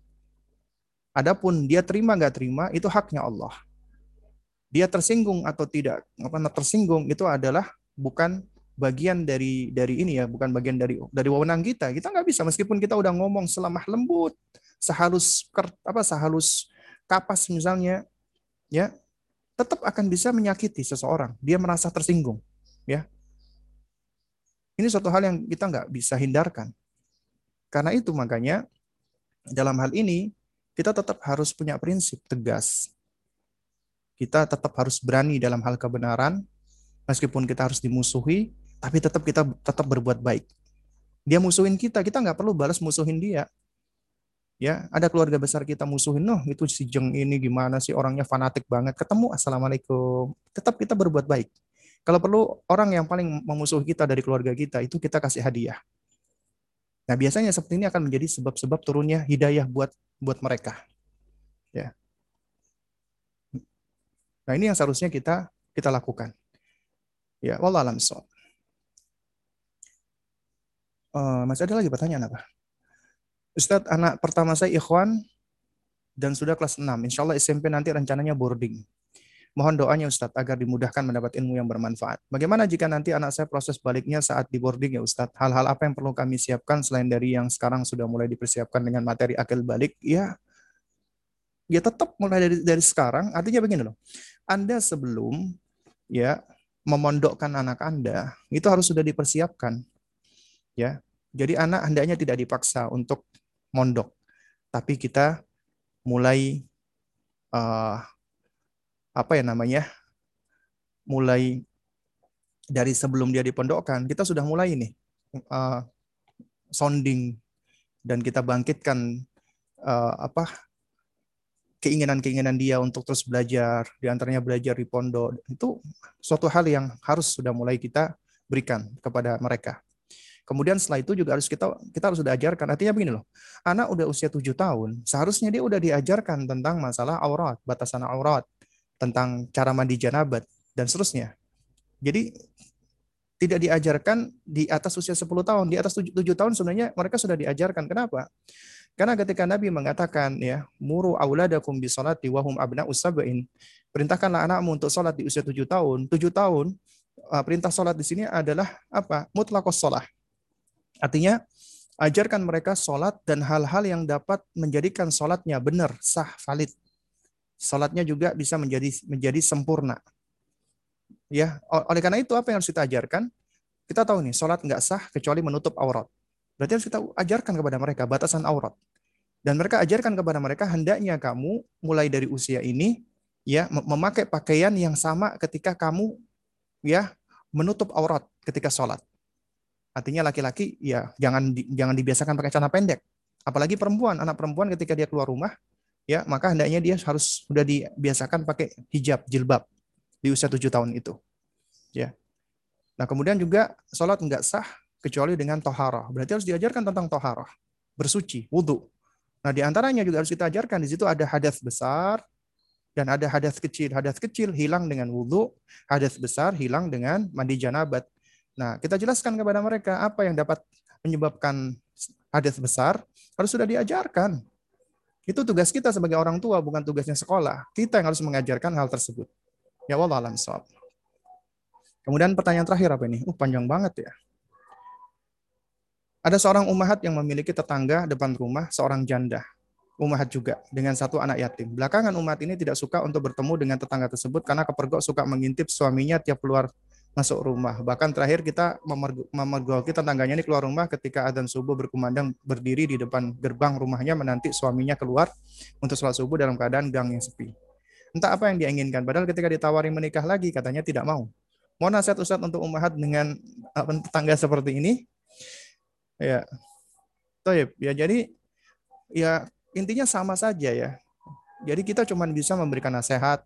Adapun dia terima nggak terima itu haknya Allah. Dia tersinggung atau tidak apa tersinggung itu adalah bukan bagian dari dari ini ya, bukan bagian dari dari wewenang kita. Kita nggak bisa meskipun kita udah ngomong selemah lembut, sehalus apa sehalus kapas misalnya, ya tetap akan bisa menyakiti seseorang. Dia merasa tersinggung, ya. Ini suatu hal yang kita nggak bisa hindarkan. Karena itu makanya dalam hal ini kita tetap harus punya prinsip tegas. Kita tetap harus berani dalam hal kebenaran, meskipun kita harus dimusuhi, tapi tetap kita tetap berbuat baik. Dia musuhin kita, kita nggak perlu balas musuhin dia. Ya, ada keluarga besar kita musuhin, noh itu si Jeng ini gimana sih orangnya fanatik banget. Ketemu, assalamualaikum. Tetap kita berbuat baik. Kalau perlu orang yang paling memusuhi kita dari keluarga kita itu kita kasih hadiah. Nah, biasanya seperti ini akan menjadi sebab-sebab turunnya hidayah buat buat mereka. Ya. Nah, ini yang seharusnya kita kita lakukan. Ya, wallahualam Uh, masih ada lagi pertanyaan apa? Ustadz, anak pertama saya ikhwan dan sudah kelas 6. Insya Allah SMP nanti rencananya boarding. Mohon doanya Ustadz agar dimudahkan mendapat ilmu yang bermanfaat. Bagaimana jika nanti anak saya proses baliknya saat di boarding ya Ustadz? Hal-hal apa yang perlu kami siapkan selain dari yang sekarang sudah mulai dipersiapkan dengan materi akil balik? Ya, ya tetap mulai dari dari sekarang. Artinya begini loh. Anda sebelum ya memondokkan anak Anda, itu harus sudah dipersiapkan. Ya. Jadi anak hendaknya tidak dipaksa untuk mondok, tapi kita mulai uh, apa ya namanya? mulai dari sebelum dia dipondokkan, kita sudah mulai nih uh, sounding dan kita bangkitkan uh, apa keinginan-keinginan dia untuk terus belajar, di antaranya belajar di pondok, itu suatu hal yang harus sudah mulai kita berikan kepada mereka. Kemudian setelah itu juga harus kita kita harus sudah ajarkan. Artinya begini loh, anak udah usia tujuh tahun, seharusnya dia udah diajarkan tentang masalah aurat, batasan aurat, tentang cara mandi janabat dan seterusnya. Jadi tidak diajarkan di atas usia 10 tahun, di atas 7, 7 tahun sebenarnya mereka sudah diajarkan. Kenapa? Karena ketika Nabi mengatakan ya, muru auladakum bi salati wa hum abna'u sab'in. Perintahkanlah anakmu untuk salat di usia 7 tahun. 7 tahun uh, perintah salat di sini adalah apa? Mutlaqos salah. Artinya ajarkan mereka salat dan hal-hal yang dapat menjadikan salatnya benar, sah, valid. Salatnya juga bisa menjadi menjadi sempurna. Ya, oleh karena itu apa yang harus kita ajarkan? Kita tahu nih, salat nggak sah kecuali menutup aurat. Berarti harus kita ajarkan kepada mereka batasan aurat. Dan mereka ajarkan kepada mereka hendaknya kamu mulai dari usia ini ya memakai pakaian yang sama ketika kamu ya menutup aurat ketika sholat. Artinya laki-laki ya jangan di, jangan dibiasakan pakai celana pendek. Apalagi perempuan, anak perempuan ketika dia keluar rumah ya maka hendaknya dia harus sudah dibiasakan pakai hijab jilbab di usia tujuh tahun itu. Ya. Nah kemudian juga sholat nggak sah kecuali dengan toharoh. Berarti harus diajarkan tentang toharoh, bersuci, wudhu. Nah di antaranya juga harus kita ajarkan di situ ada hadas besar dan ada hadas kecil. Hadas kecil hilang dengan wudhu, hadas besar hilang dengan mandi janabat. Nah kita jelaskan kepada mereka apa yang dapat menyebabkan hadas besar harus sudah diajarkan. Itu tugas kita sebagai orang tua, bukan tugasnya sekolah. Kita yang harus mengajarkan hal tersebut. Ya Allah alam Kemudian pertanyaan terakhir apa ini? Uh, panjang banget ya. Ada seorang umahat yang memiliki tetangga depan rumah seorang janda. Umahat juga dengan satu anak yatim. Belakangan umat ini tidak suka untuk bertemu dengan tetangga tersebut karena kepergok suka mengintip suaminya tiap keluar masuk rumah. Bahkan terakhir kita memergoki tetangganya ini keluar rumah ketika adzan subuh berkumandang berdiri di depan gerbang rumahnya menanti suaminya keluar untuk sholat subuh dalam keadaan gang yang sepi. Entah apa yang dia inginkan. Padahal ketika ditawari menikah lagi katanya tidak mau. Mau nasihat Ustadz untuk umahat dengan tetangga seperti ini? Ya. Toib. Ya jadi ya intinya sama saja ya. Jadi kita cuma bisa memberikan nasihat,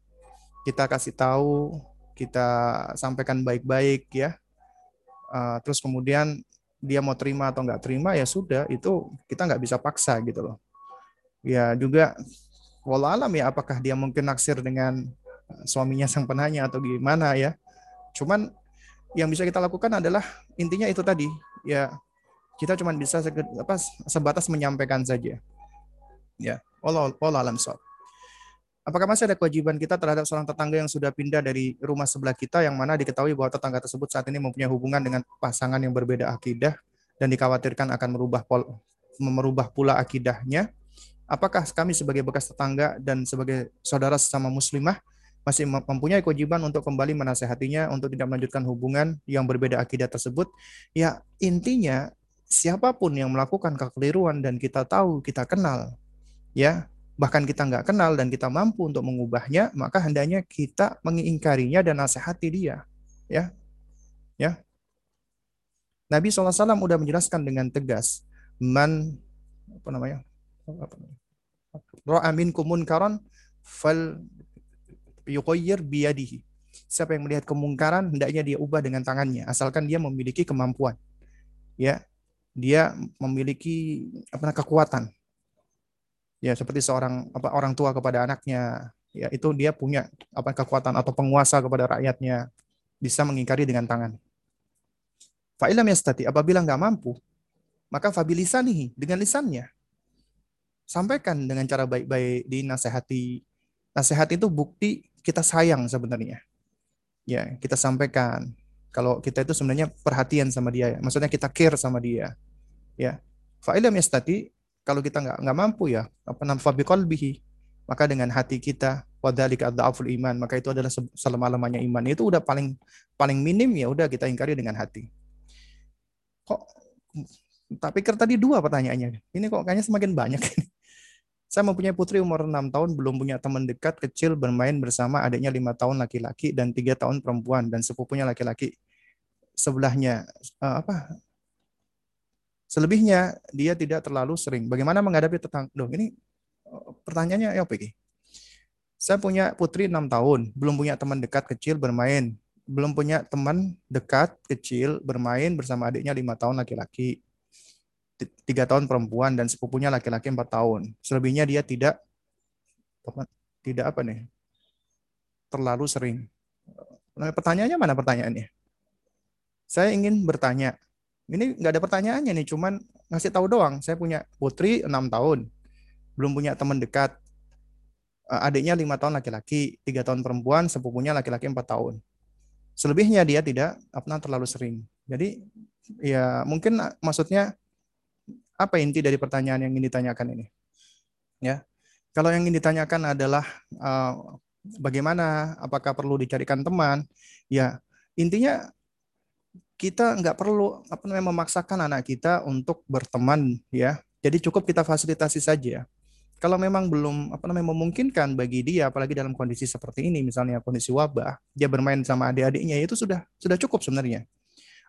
kita kasih tahu, kita sampaikan baik-baik ya. Uh, terus kemudian dia mau terima atau nggak terima ya sudah itu kita nggak bisa paksa gitu loh. Ya juga walau alam ya apakah dia mungkin naksir dengan suaminya sang penanya atau gimana ya. Cuman yang bisa kita lakukan adalah intinya itu tadi ya kita cuma bisa apa sebatas menyampaikan saja. Ya walau alam soal Apakah masih ada kewajiban kita terhadap seorang tetangga yang sudah pindah dari rumah sebelah kita yang mana diketahui bahwa tetangga tersebut saat ini mempunyai hubungan dengan pasangan yang berbeda akidah dan dikhawatirkan akan merubah pol, merubah pula akidahnya? Apakah kami sebagai bekas tetangga dan sebagai saudara sesama muslimah masih mempunyai kewajiban untuk kembali menasehatinya untuk tidak melanjutkan hubungan yang berbeda akidah tersebut? Ya, intinya siapa pun yang melakukan kekeliruan dan kita tahu, kita kenal, ya bahkan kita nggak kenal dan kita mampu untuk mengubahnya, maka hendaknya kita mengingkarinya dan nasihati dia. Ya, ya. Nabi SAW sudah menjelaskan dengan tegas, man apa namanya, ro'a minkum munkaran fal yuqayyir biyadihi. Siapa yang melihat kemungkaran hendaknya dia ubah dengan tangannya asalkan dia memiliki kemampuan. Ya. Dia memiliki apa kekuatan ya seperti seorang apa orang tua kepada anaknya ya itu dia punya apa kekuatan atau penguasa kepada rakyatnya bisa mengingkari dengan tangan. Fa'ilam yastati apabila nggak mampu maka fabilisanihi dengan lisannya. Sampaikan dengan cara baik-baik dinasehati. Nasihat itu bukti kita sayang sebenarnya. Ya, kita sampaikan kalau kita itu sebenarnya perhatian sama dia, maksudnya kita care sama dia. Ya. Fa'ilam yastati kalau kita nggak nggak mampu ya apa namanya bihi maka dengan hati kita wadzalika adzaful iman maka itu adalah selama-lamanya iman. Itu udah paling paling minim ya udah kita ingkari dengan hati. Kok tapi kan tadi dua pertanyaannya. Ini kok kayaknya semakin banyak <laughs> saya mempunyai putri umur 6 tahun belum punya teman dekat kecil bermain bersama adiknya lima tahun laki-laki dan tiga tahun perempuan dan sepupunya laki-laki sebelahnya. Uh, apa Selebihnya dia tidak terlalu sering. Bagaimana menghadapi tetangga? Loh, ini oh, pertanyaannya ya ini? Saya punya putri enam tahun, belum punya teman dekat kecil bermain, belum punya teman dekat kecil bermain bersama adiknya lima tahun laki-laki, tiga tahun perempuan dan sepupunya laki-laki empat tahun. Selebihnya dia tidak tidak apa nih terlalu sering. Nah, pertanyaannya mana pertanyaannya? Saya ingin bertanya, ini nggak ada pertanyaannya nih, cuman ngasih tahu doang. Saya punya putri enam tahun, belum punya teman dekat. Eh, adiknya lima tahun laki-laki, tiga tahun perempuan, sepupunya laki-laki empat tahun. Selebihnya dia tidak pernah terlalu sering. Jadi ya mungkin maksudnya apa inti dari pertanyaan yang ingin ditanyakan ini? Ya, kalau yang ingin ditanyakan adalah uh, bagaimana, apakah perlu dicarikan teman? Ya, intinya kita nggak perlu apa namanya memaksakan anak kita untuk berteman ya. Jadi cukup kita fasilitasi saja. Kalau memang belum apa namanya memungkinkan bagi dia apalagi dalam kondisi seperti ini misalnya kondisi wabah, dia bermain sama adik-adiknya itu sudah sudah cukup sebenarnya.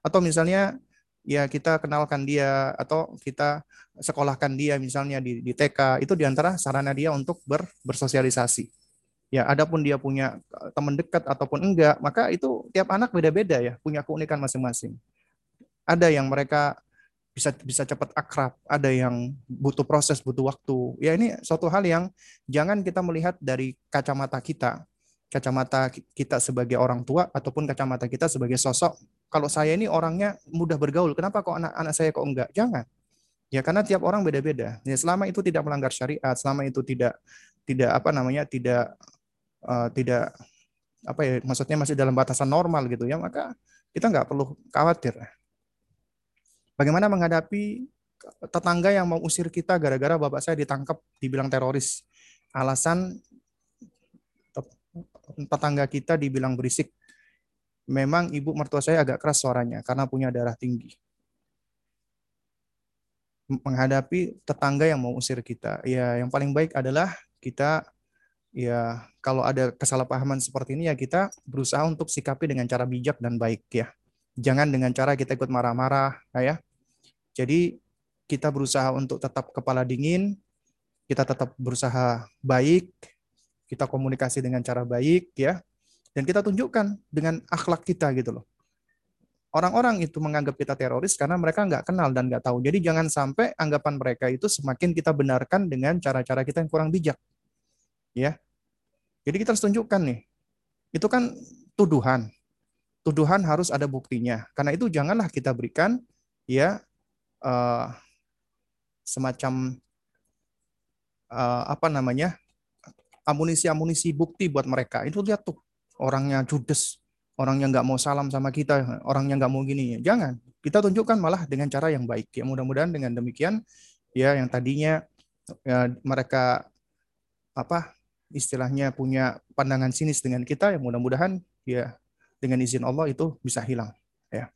Atau misalnya ya kita kenalkan dia atau kita sekolahkan dia misalnya di, di TK itu di antara sarana dia untuk ber, bersosialisasi Ya, adapun dia punya eh, teman dekat ataupun enggak, maka itu tiap anak beda-beda ya, punya keunikan masing-masing. Ada yang mereka bisa bisa cepat akrab, ada yang butuh proses, butuh waktu. Ya ini suatu hal yang jangan kita melihat dari kacamata kita, kacamata kita sebagai orang tua ataupun kacamata kita sebagai sosok. Kalau saya ini orangnya mudah bergaul, kenapa kok anak-anak saya kok enggak? Jangan. Ya karena tiap orang beda-beda. Ya selama itu tidak melanggar syariat, selama itu tidak tidak apa namanya tidak uh, tidak apa ya maksudnya masih dalam batasan normal gitu ya maka kita nggak perlu khawatir. Bagaimana menghadapi tetangga yang mau usir kita gara-gara bapak saya ditangkap dibilang teroris. Alasan tetangga kita dibilang berisik. Memang ibu mertua saya agak keras suaranya karena punya darah tinggi. Menghadapi tetangga yang mau usir kita, ya yang paling baik adalah kita ya kalau ada kesalahpahaman seperti ini ya kita berusaha untuk sikapi dengan cara bijak dan baik ya. Jangan dengan cara kita ikut marah-marah ya. Jadi kita berusaha untuk tetap kepala dingin, kita tetap berusaha baik, kita komunikasi dengan cara baik ya. Dan kita tunjukkan dengan akhlak kita gitu loh. Orang-orang itu menganggap kita teroris karena mereka nggak kenal dan nggak tahu. Jadi jangan sampai anggapan mereka itu semakin kita benarkan dengan cara-cara kita yang kurang bijak. Ya. Jadi kita harus tunjukkan nih. Itu kan tuduhan. Tuduhan harus ada buktinya. Karena itu janganlah kita berikan ya uh, semacam uh, apa namanya amunisi-amunisi bukti buat mereka. Itu lihat tuh orangnya judes, orang yang nggak mau salam sama kita, orang yang nggak mau gini. Jangan. Kita tunjukkan malah dengan cara yang baik. Ya mudah-mudahan dengan demikian ya yang tadinya ya, mereka apa istilahnya punya pandangan sinis dengan kita ya mudah-mudahan ya dengan izin Allah itu bisa hilang ya.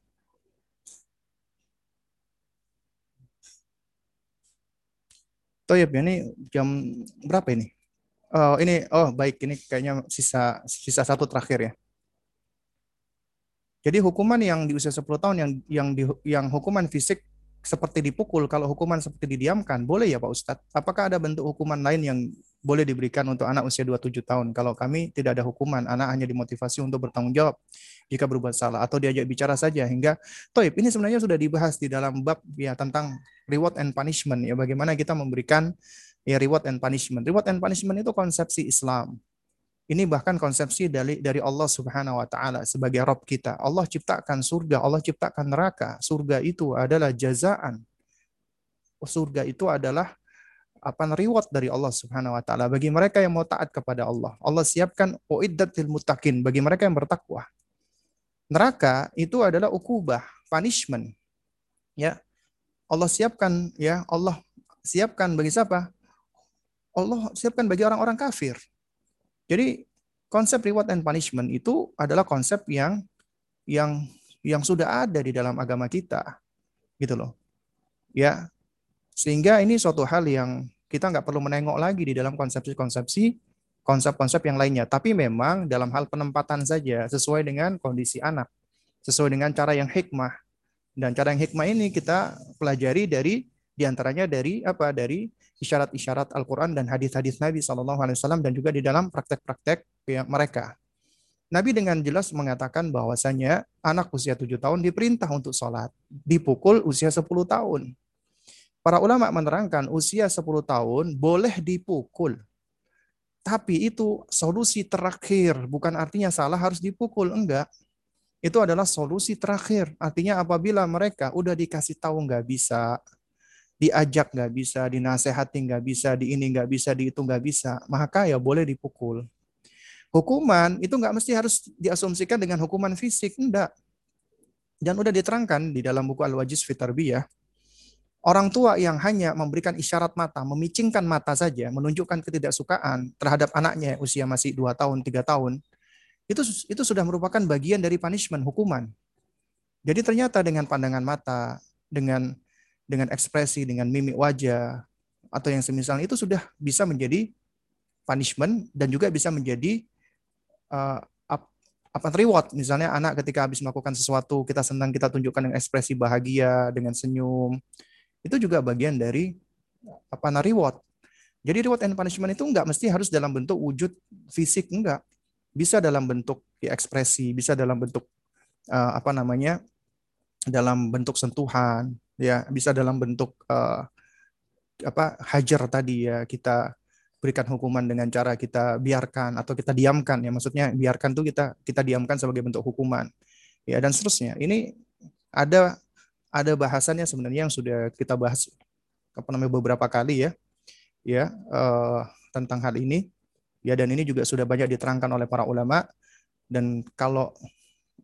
Toyib ini jam berapa ini? Oh ini oh baik ini kayaknya sisa sisa satu terakhir ya. Jadi hukuman yang di usia 10 tahun yang yang di, yang hukuman fisik seperti dipukul, kalau hukuman seperti didiamkan, boleh ya Pak Ustadz? Apakah ada bentuk hukuman lain yang boleh diberikan untuk anak usia 27 tahun? Kalau kami tidak ada hukuman, anak hanya dimotivasi untuk bertanggung jawab jika berbuat salah atau diajak bicara saja hingga toib ini sebenarnya sudah dibahas di dalam bab ya tentang reward and punishment ya bagaimana kita memberikan ya reward and punishment. Reward and punishment itu konsepsi Islam. Ini bahkan konsepsi dari dari Allah Subhanahu wa taala sebagai Rob kita. Allah ciptakan surga, Allah ciptakan neraka. Surga itu adalah jazaan. Surga itu adalah apa reward dari Allah Subhanahu wa taala bagi mereka yang mau taat kepada Allah. Allah siapkan uiddatil muttaqin bagi mereka yang bertakwa. Neraka itu adalah ukubah, punishment. Ya. Allah siapkan ya, Allah siapkan bagi siapa? Allah siapkan bagi orang-orang kafir. Jadi konsep reward and punishment itu adalah konsep yang yang yang sudah ada di dalam agama kita, gitu loh. Ya, sehingga ini suatu hal yang kita nggak perlu menengok lagi di dalam konsepsi-konsepsi konsep-konsep yang lainnya. Tapi memang dalam hal penempatan saja sesuai dengan kondisi anak, sesuai dengan cara yang hikmah. Dan cara yang hikmah ini kita pelajari dari di antaranya dari apa? Dari isyarat-isyarat Al-Quran dan hadis-hadis Nabi SAW dan juga di dalam praktek-praktek ya, mereka. Nabi dengan jelas mengatakan bahwasanya anak usia 7 tahun diperintah untuk sholat, dipukul usia 10 tahun. Para ulama menerangkan usia 10 tahun boleh dipukul. Tapi itu solusi terakhir, bukan artinya salah harus dipukul, enggak. Itu adalah solusi terakhir. Artinya apabila mereka udah dikasih tahu nggak bisa, diajak nggak bisa, dinasehati nggak bisa, di ini nggak bisa, di itu nggak bisa, maka ya boleh dipukul. Hukuman itu nggak mesti harus diasumsikan dengan hukuman fisik, enggak. Dan udah diterangkan di dalam buku Al-Wajiz Fitarbiyah, orang tua yang hanya memberikan isyarat mata, memicingkan mata saja, menunjukkan ketidaksukaan terhadap anaknya usia masih 2 tahun, 3 tahun, itu itu sudah merupakan bagian dari punishment, hukuman. Jadi ternyata dengan pandangan mata, dengan dengan ekspresi, dengan mimik wajah, atau yang semisal itu sudah bisa menjadi punishment dan juga bisa menjadi uh, apa reward. Misalnya anak ketika habis melakukan sesuatu kita senang kita tunjukkan dengan ekspresi bahagia dengan senyum itu juga bagian dari apa nah reward. Jadi reward and punishment itu enggak mesti harus dalam bentuk wujud fisik enggak bisa dalam bentuk ekspresi bisa dalam bentuk uh, apa namanya dalam bentuk sentuhan ya bisa dalam bentuk uh, apa hajar tadi ya kita berikan hukuman dengan cara kita biarkan atau kita diamkan ya. Maksudnya biarkan tuh kita kita diamkan sebagai bentuk hukuman. Ya dan seterusnya. Ini ada ada bahasannya sebenarnya yang sudah kita bahas apa namanya beberapa kali ya. Ya uh, tentang hal ini. Ya dan ini juga sudah banyak diterangkan oleh para ulama. Dan kalau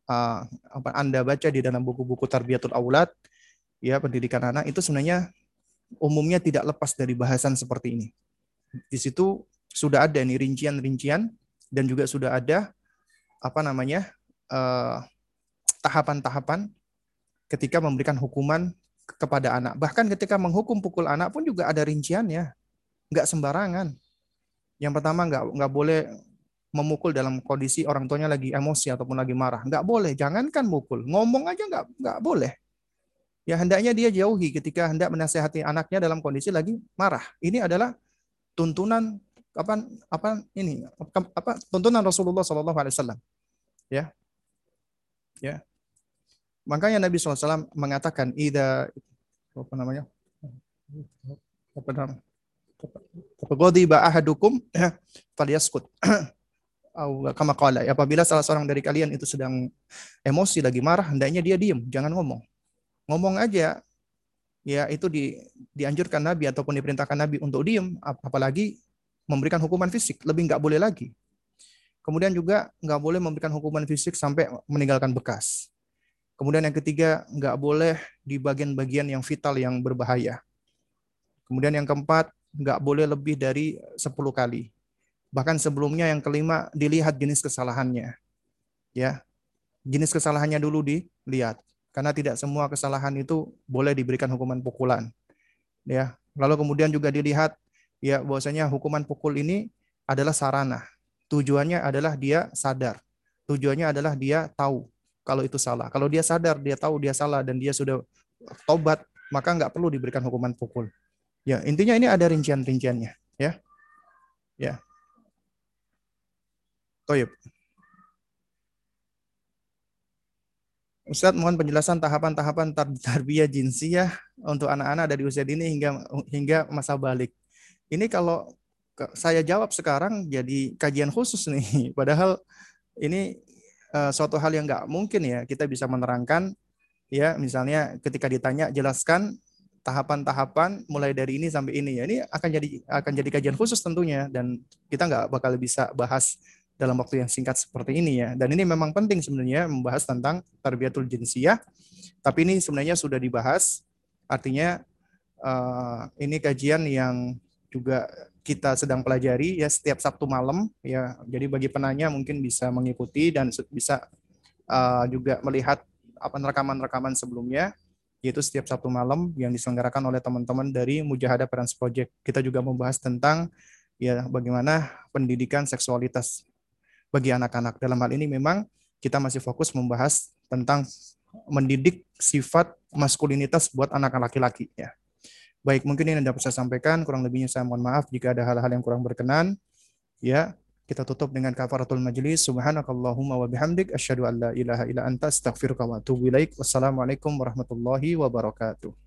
uh, apa Anda baca di dalam buku-buku Tarbiyatul Aulad ya pendidikan anak itu sebenarnya umumnya tidak lepas dari bahasan seperti ini. Di situ sudah ada nih rincian-rincian dan juga sudah ada apa namanya eh, tahapan-tahapan ketika memberikan hukuman kepada anak. Bahkan ketika menghukum pukul anak pun juga ada rinciannya, nggak sembarangan. Yang pertama nggak nggak boleh memukul dalam kondisi orang tuanya lagi emosi ataupun lagi marah. Nggak boleh, jangankan mukul, ngomong aja nggak nggak boleh ya hendaknya dia jauhi ketika hendak menasehati anaknya dalam kondisi lagi marah. Ini adalah tuntunan apa apa ini apa tuntunan Rasulullah Shallallahu Alaihi Wasallam. Ya, ya. Makanya Nabi SAW mengatakan, Ida, apa namanya? Apa namanya? Ghadiba ahadukum falyaskut. <clears throat> kama qala apabila salah seorang dari kalian itu sedang emosi lagi marah hendaknya dia diam jangan ngomong ngomong aja ya itu di, dianjurkan Nabi ataupun diperintahkan Nabi untuk diam apalagi memberikan hukuman fisik lebih nggak boleh lagi kemudian juga nggak boleh memberikan hukuman fisik sampai meninggalkan bekas kemudian yang ketiga nggak boleh di bagian-bagian yang vital yang berbahaya kemudian yang keempat nggak boleh lebih dari 10 kali. Bahkan sebelumnya yang kelima dilihat jenis kesalahannya. Ya. Jenis kesalahannya dulu dilihat. Karena tidak semua kesalahan itu boleh diberikan hukuman pukulan. Ya. Lalu kemudian juga dilihat ya bahwasanya hukuman pukul ini adalah sarana. Tujuannya adalah dia sadar. Tujuannya adalah dia tahu kalau itu salah. Kalau dia sadar, dia tahu dia salah dan dia sudah tobat, maka nggak perlu diberikan hukuman pukul. Ya, intinya ini ada rincian-rinciannya, ya. Ya. Toyib. Ustadz mohon penjelasan tahapan-tahapan tarbiyah jinsiyah untuk anak-anak dari usia dini hingga hingga masa balik. Ini kalau saya jawab sekarang jadi kajian khusus nih. <laughs> Padahal ini uh, suatu hal yang nggak mungkin ya kita bisa menerangkan ya misalnya ketika ditanya jelaskan tahapan-tahapan mulai dari ini sampai ini ya ini akan jadi akan jadi kajian khusus tentunya dan kita nggak bakal bisa bahas dalam waktu yang singkat seperti ini ya. Dan ini memang penting sebenarnya membahas tentang tarbiyatul jinsiyah tapi ini sebenarnya sudah dibahas. Artinya uh, ini kajian yang juga kita sedang pelajari ya setiap Sabtu malam ya. Jadi bagi penanya mungkin bisa mengikuti dan bisa uh, juga melihat apa rekaman-rekaman sebelumnya yaitu setiap Sabtu malam yang diselenggarakan oleh teman-teman dari Mujahadah Parents Project. Kita juga membahas tentang ya bagaimana pendidikan seksualitas bagi anak-anak. Dalam hal ini memang kita masih fokus membahas tentang mendidik sifat maskulinitas buat anak-anak laki-laki ya. Baik, mungkin ini yang dapat saya sampaikan, kurang lebihnya saya mohon maaf jika ada hal-hal yang kurang berkenan. Ya, kita tutup dengan kafaratul majlis. Subhanakallahumma wa bihamdik asyhadu an la ilaha illa anta astaghfiruka wa atubu ilaik. Wassalamualaikum warahmatullahi wabarakatuh.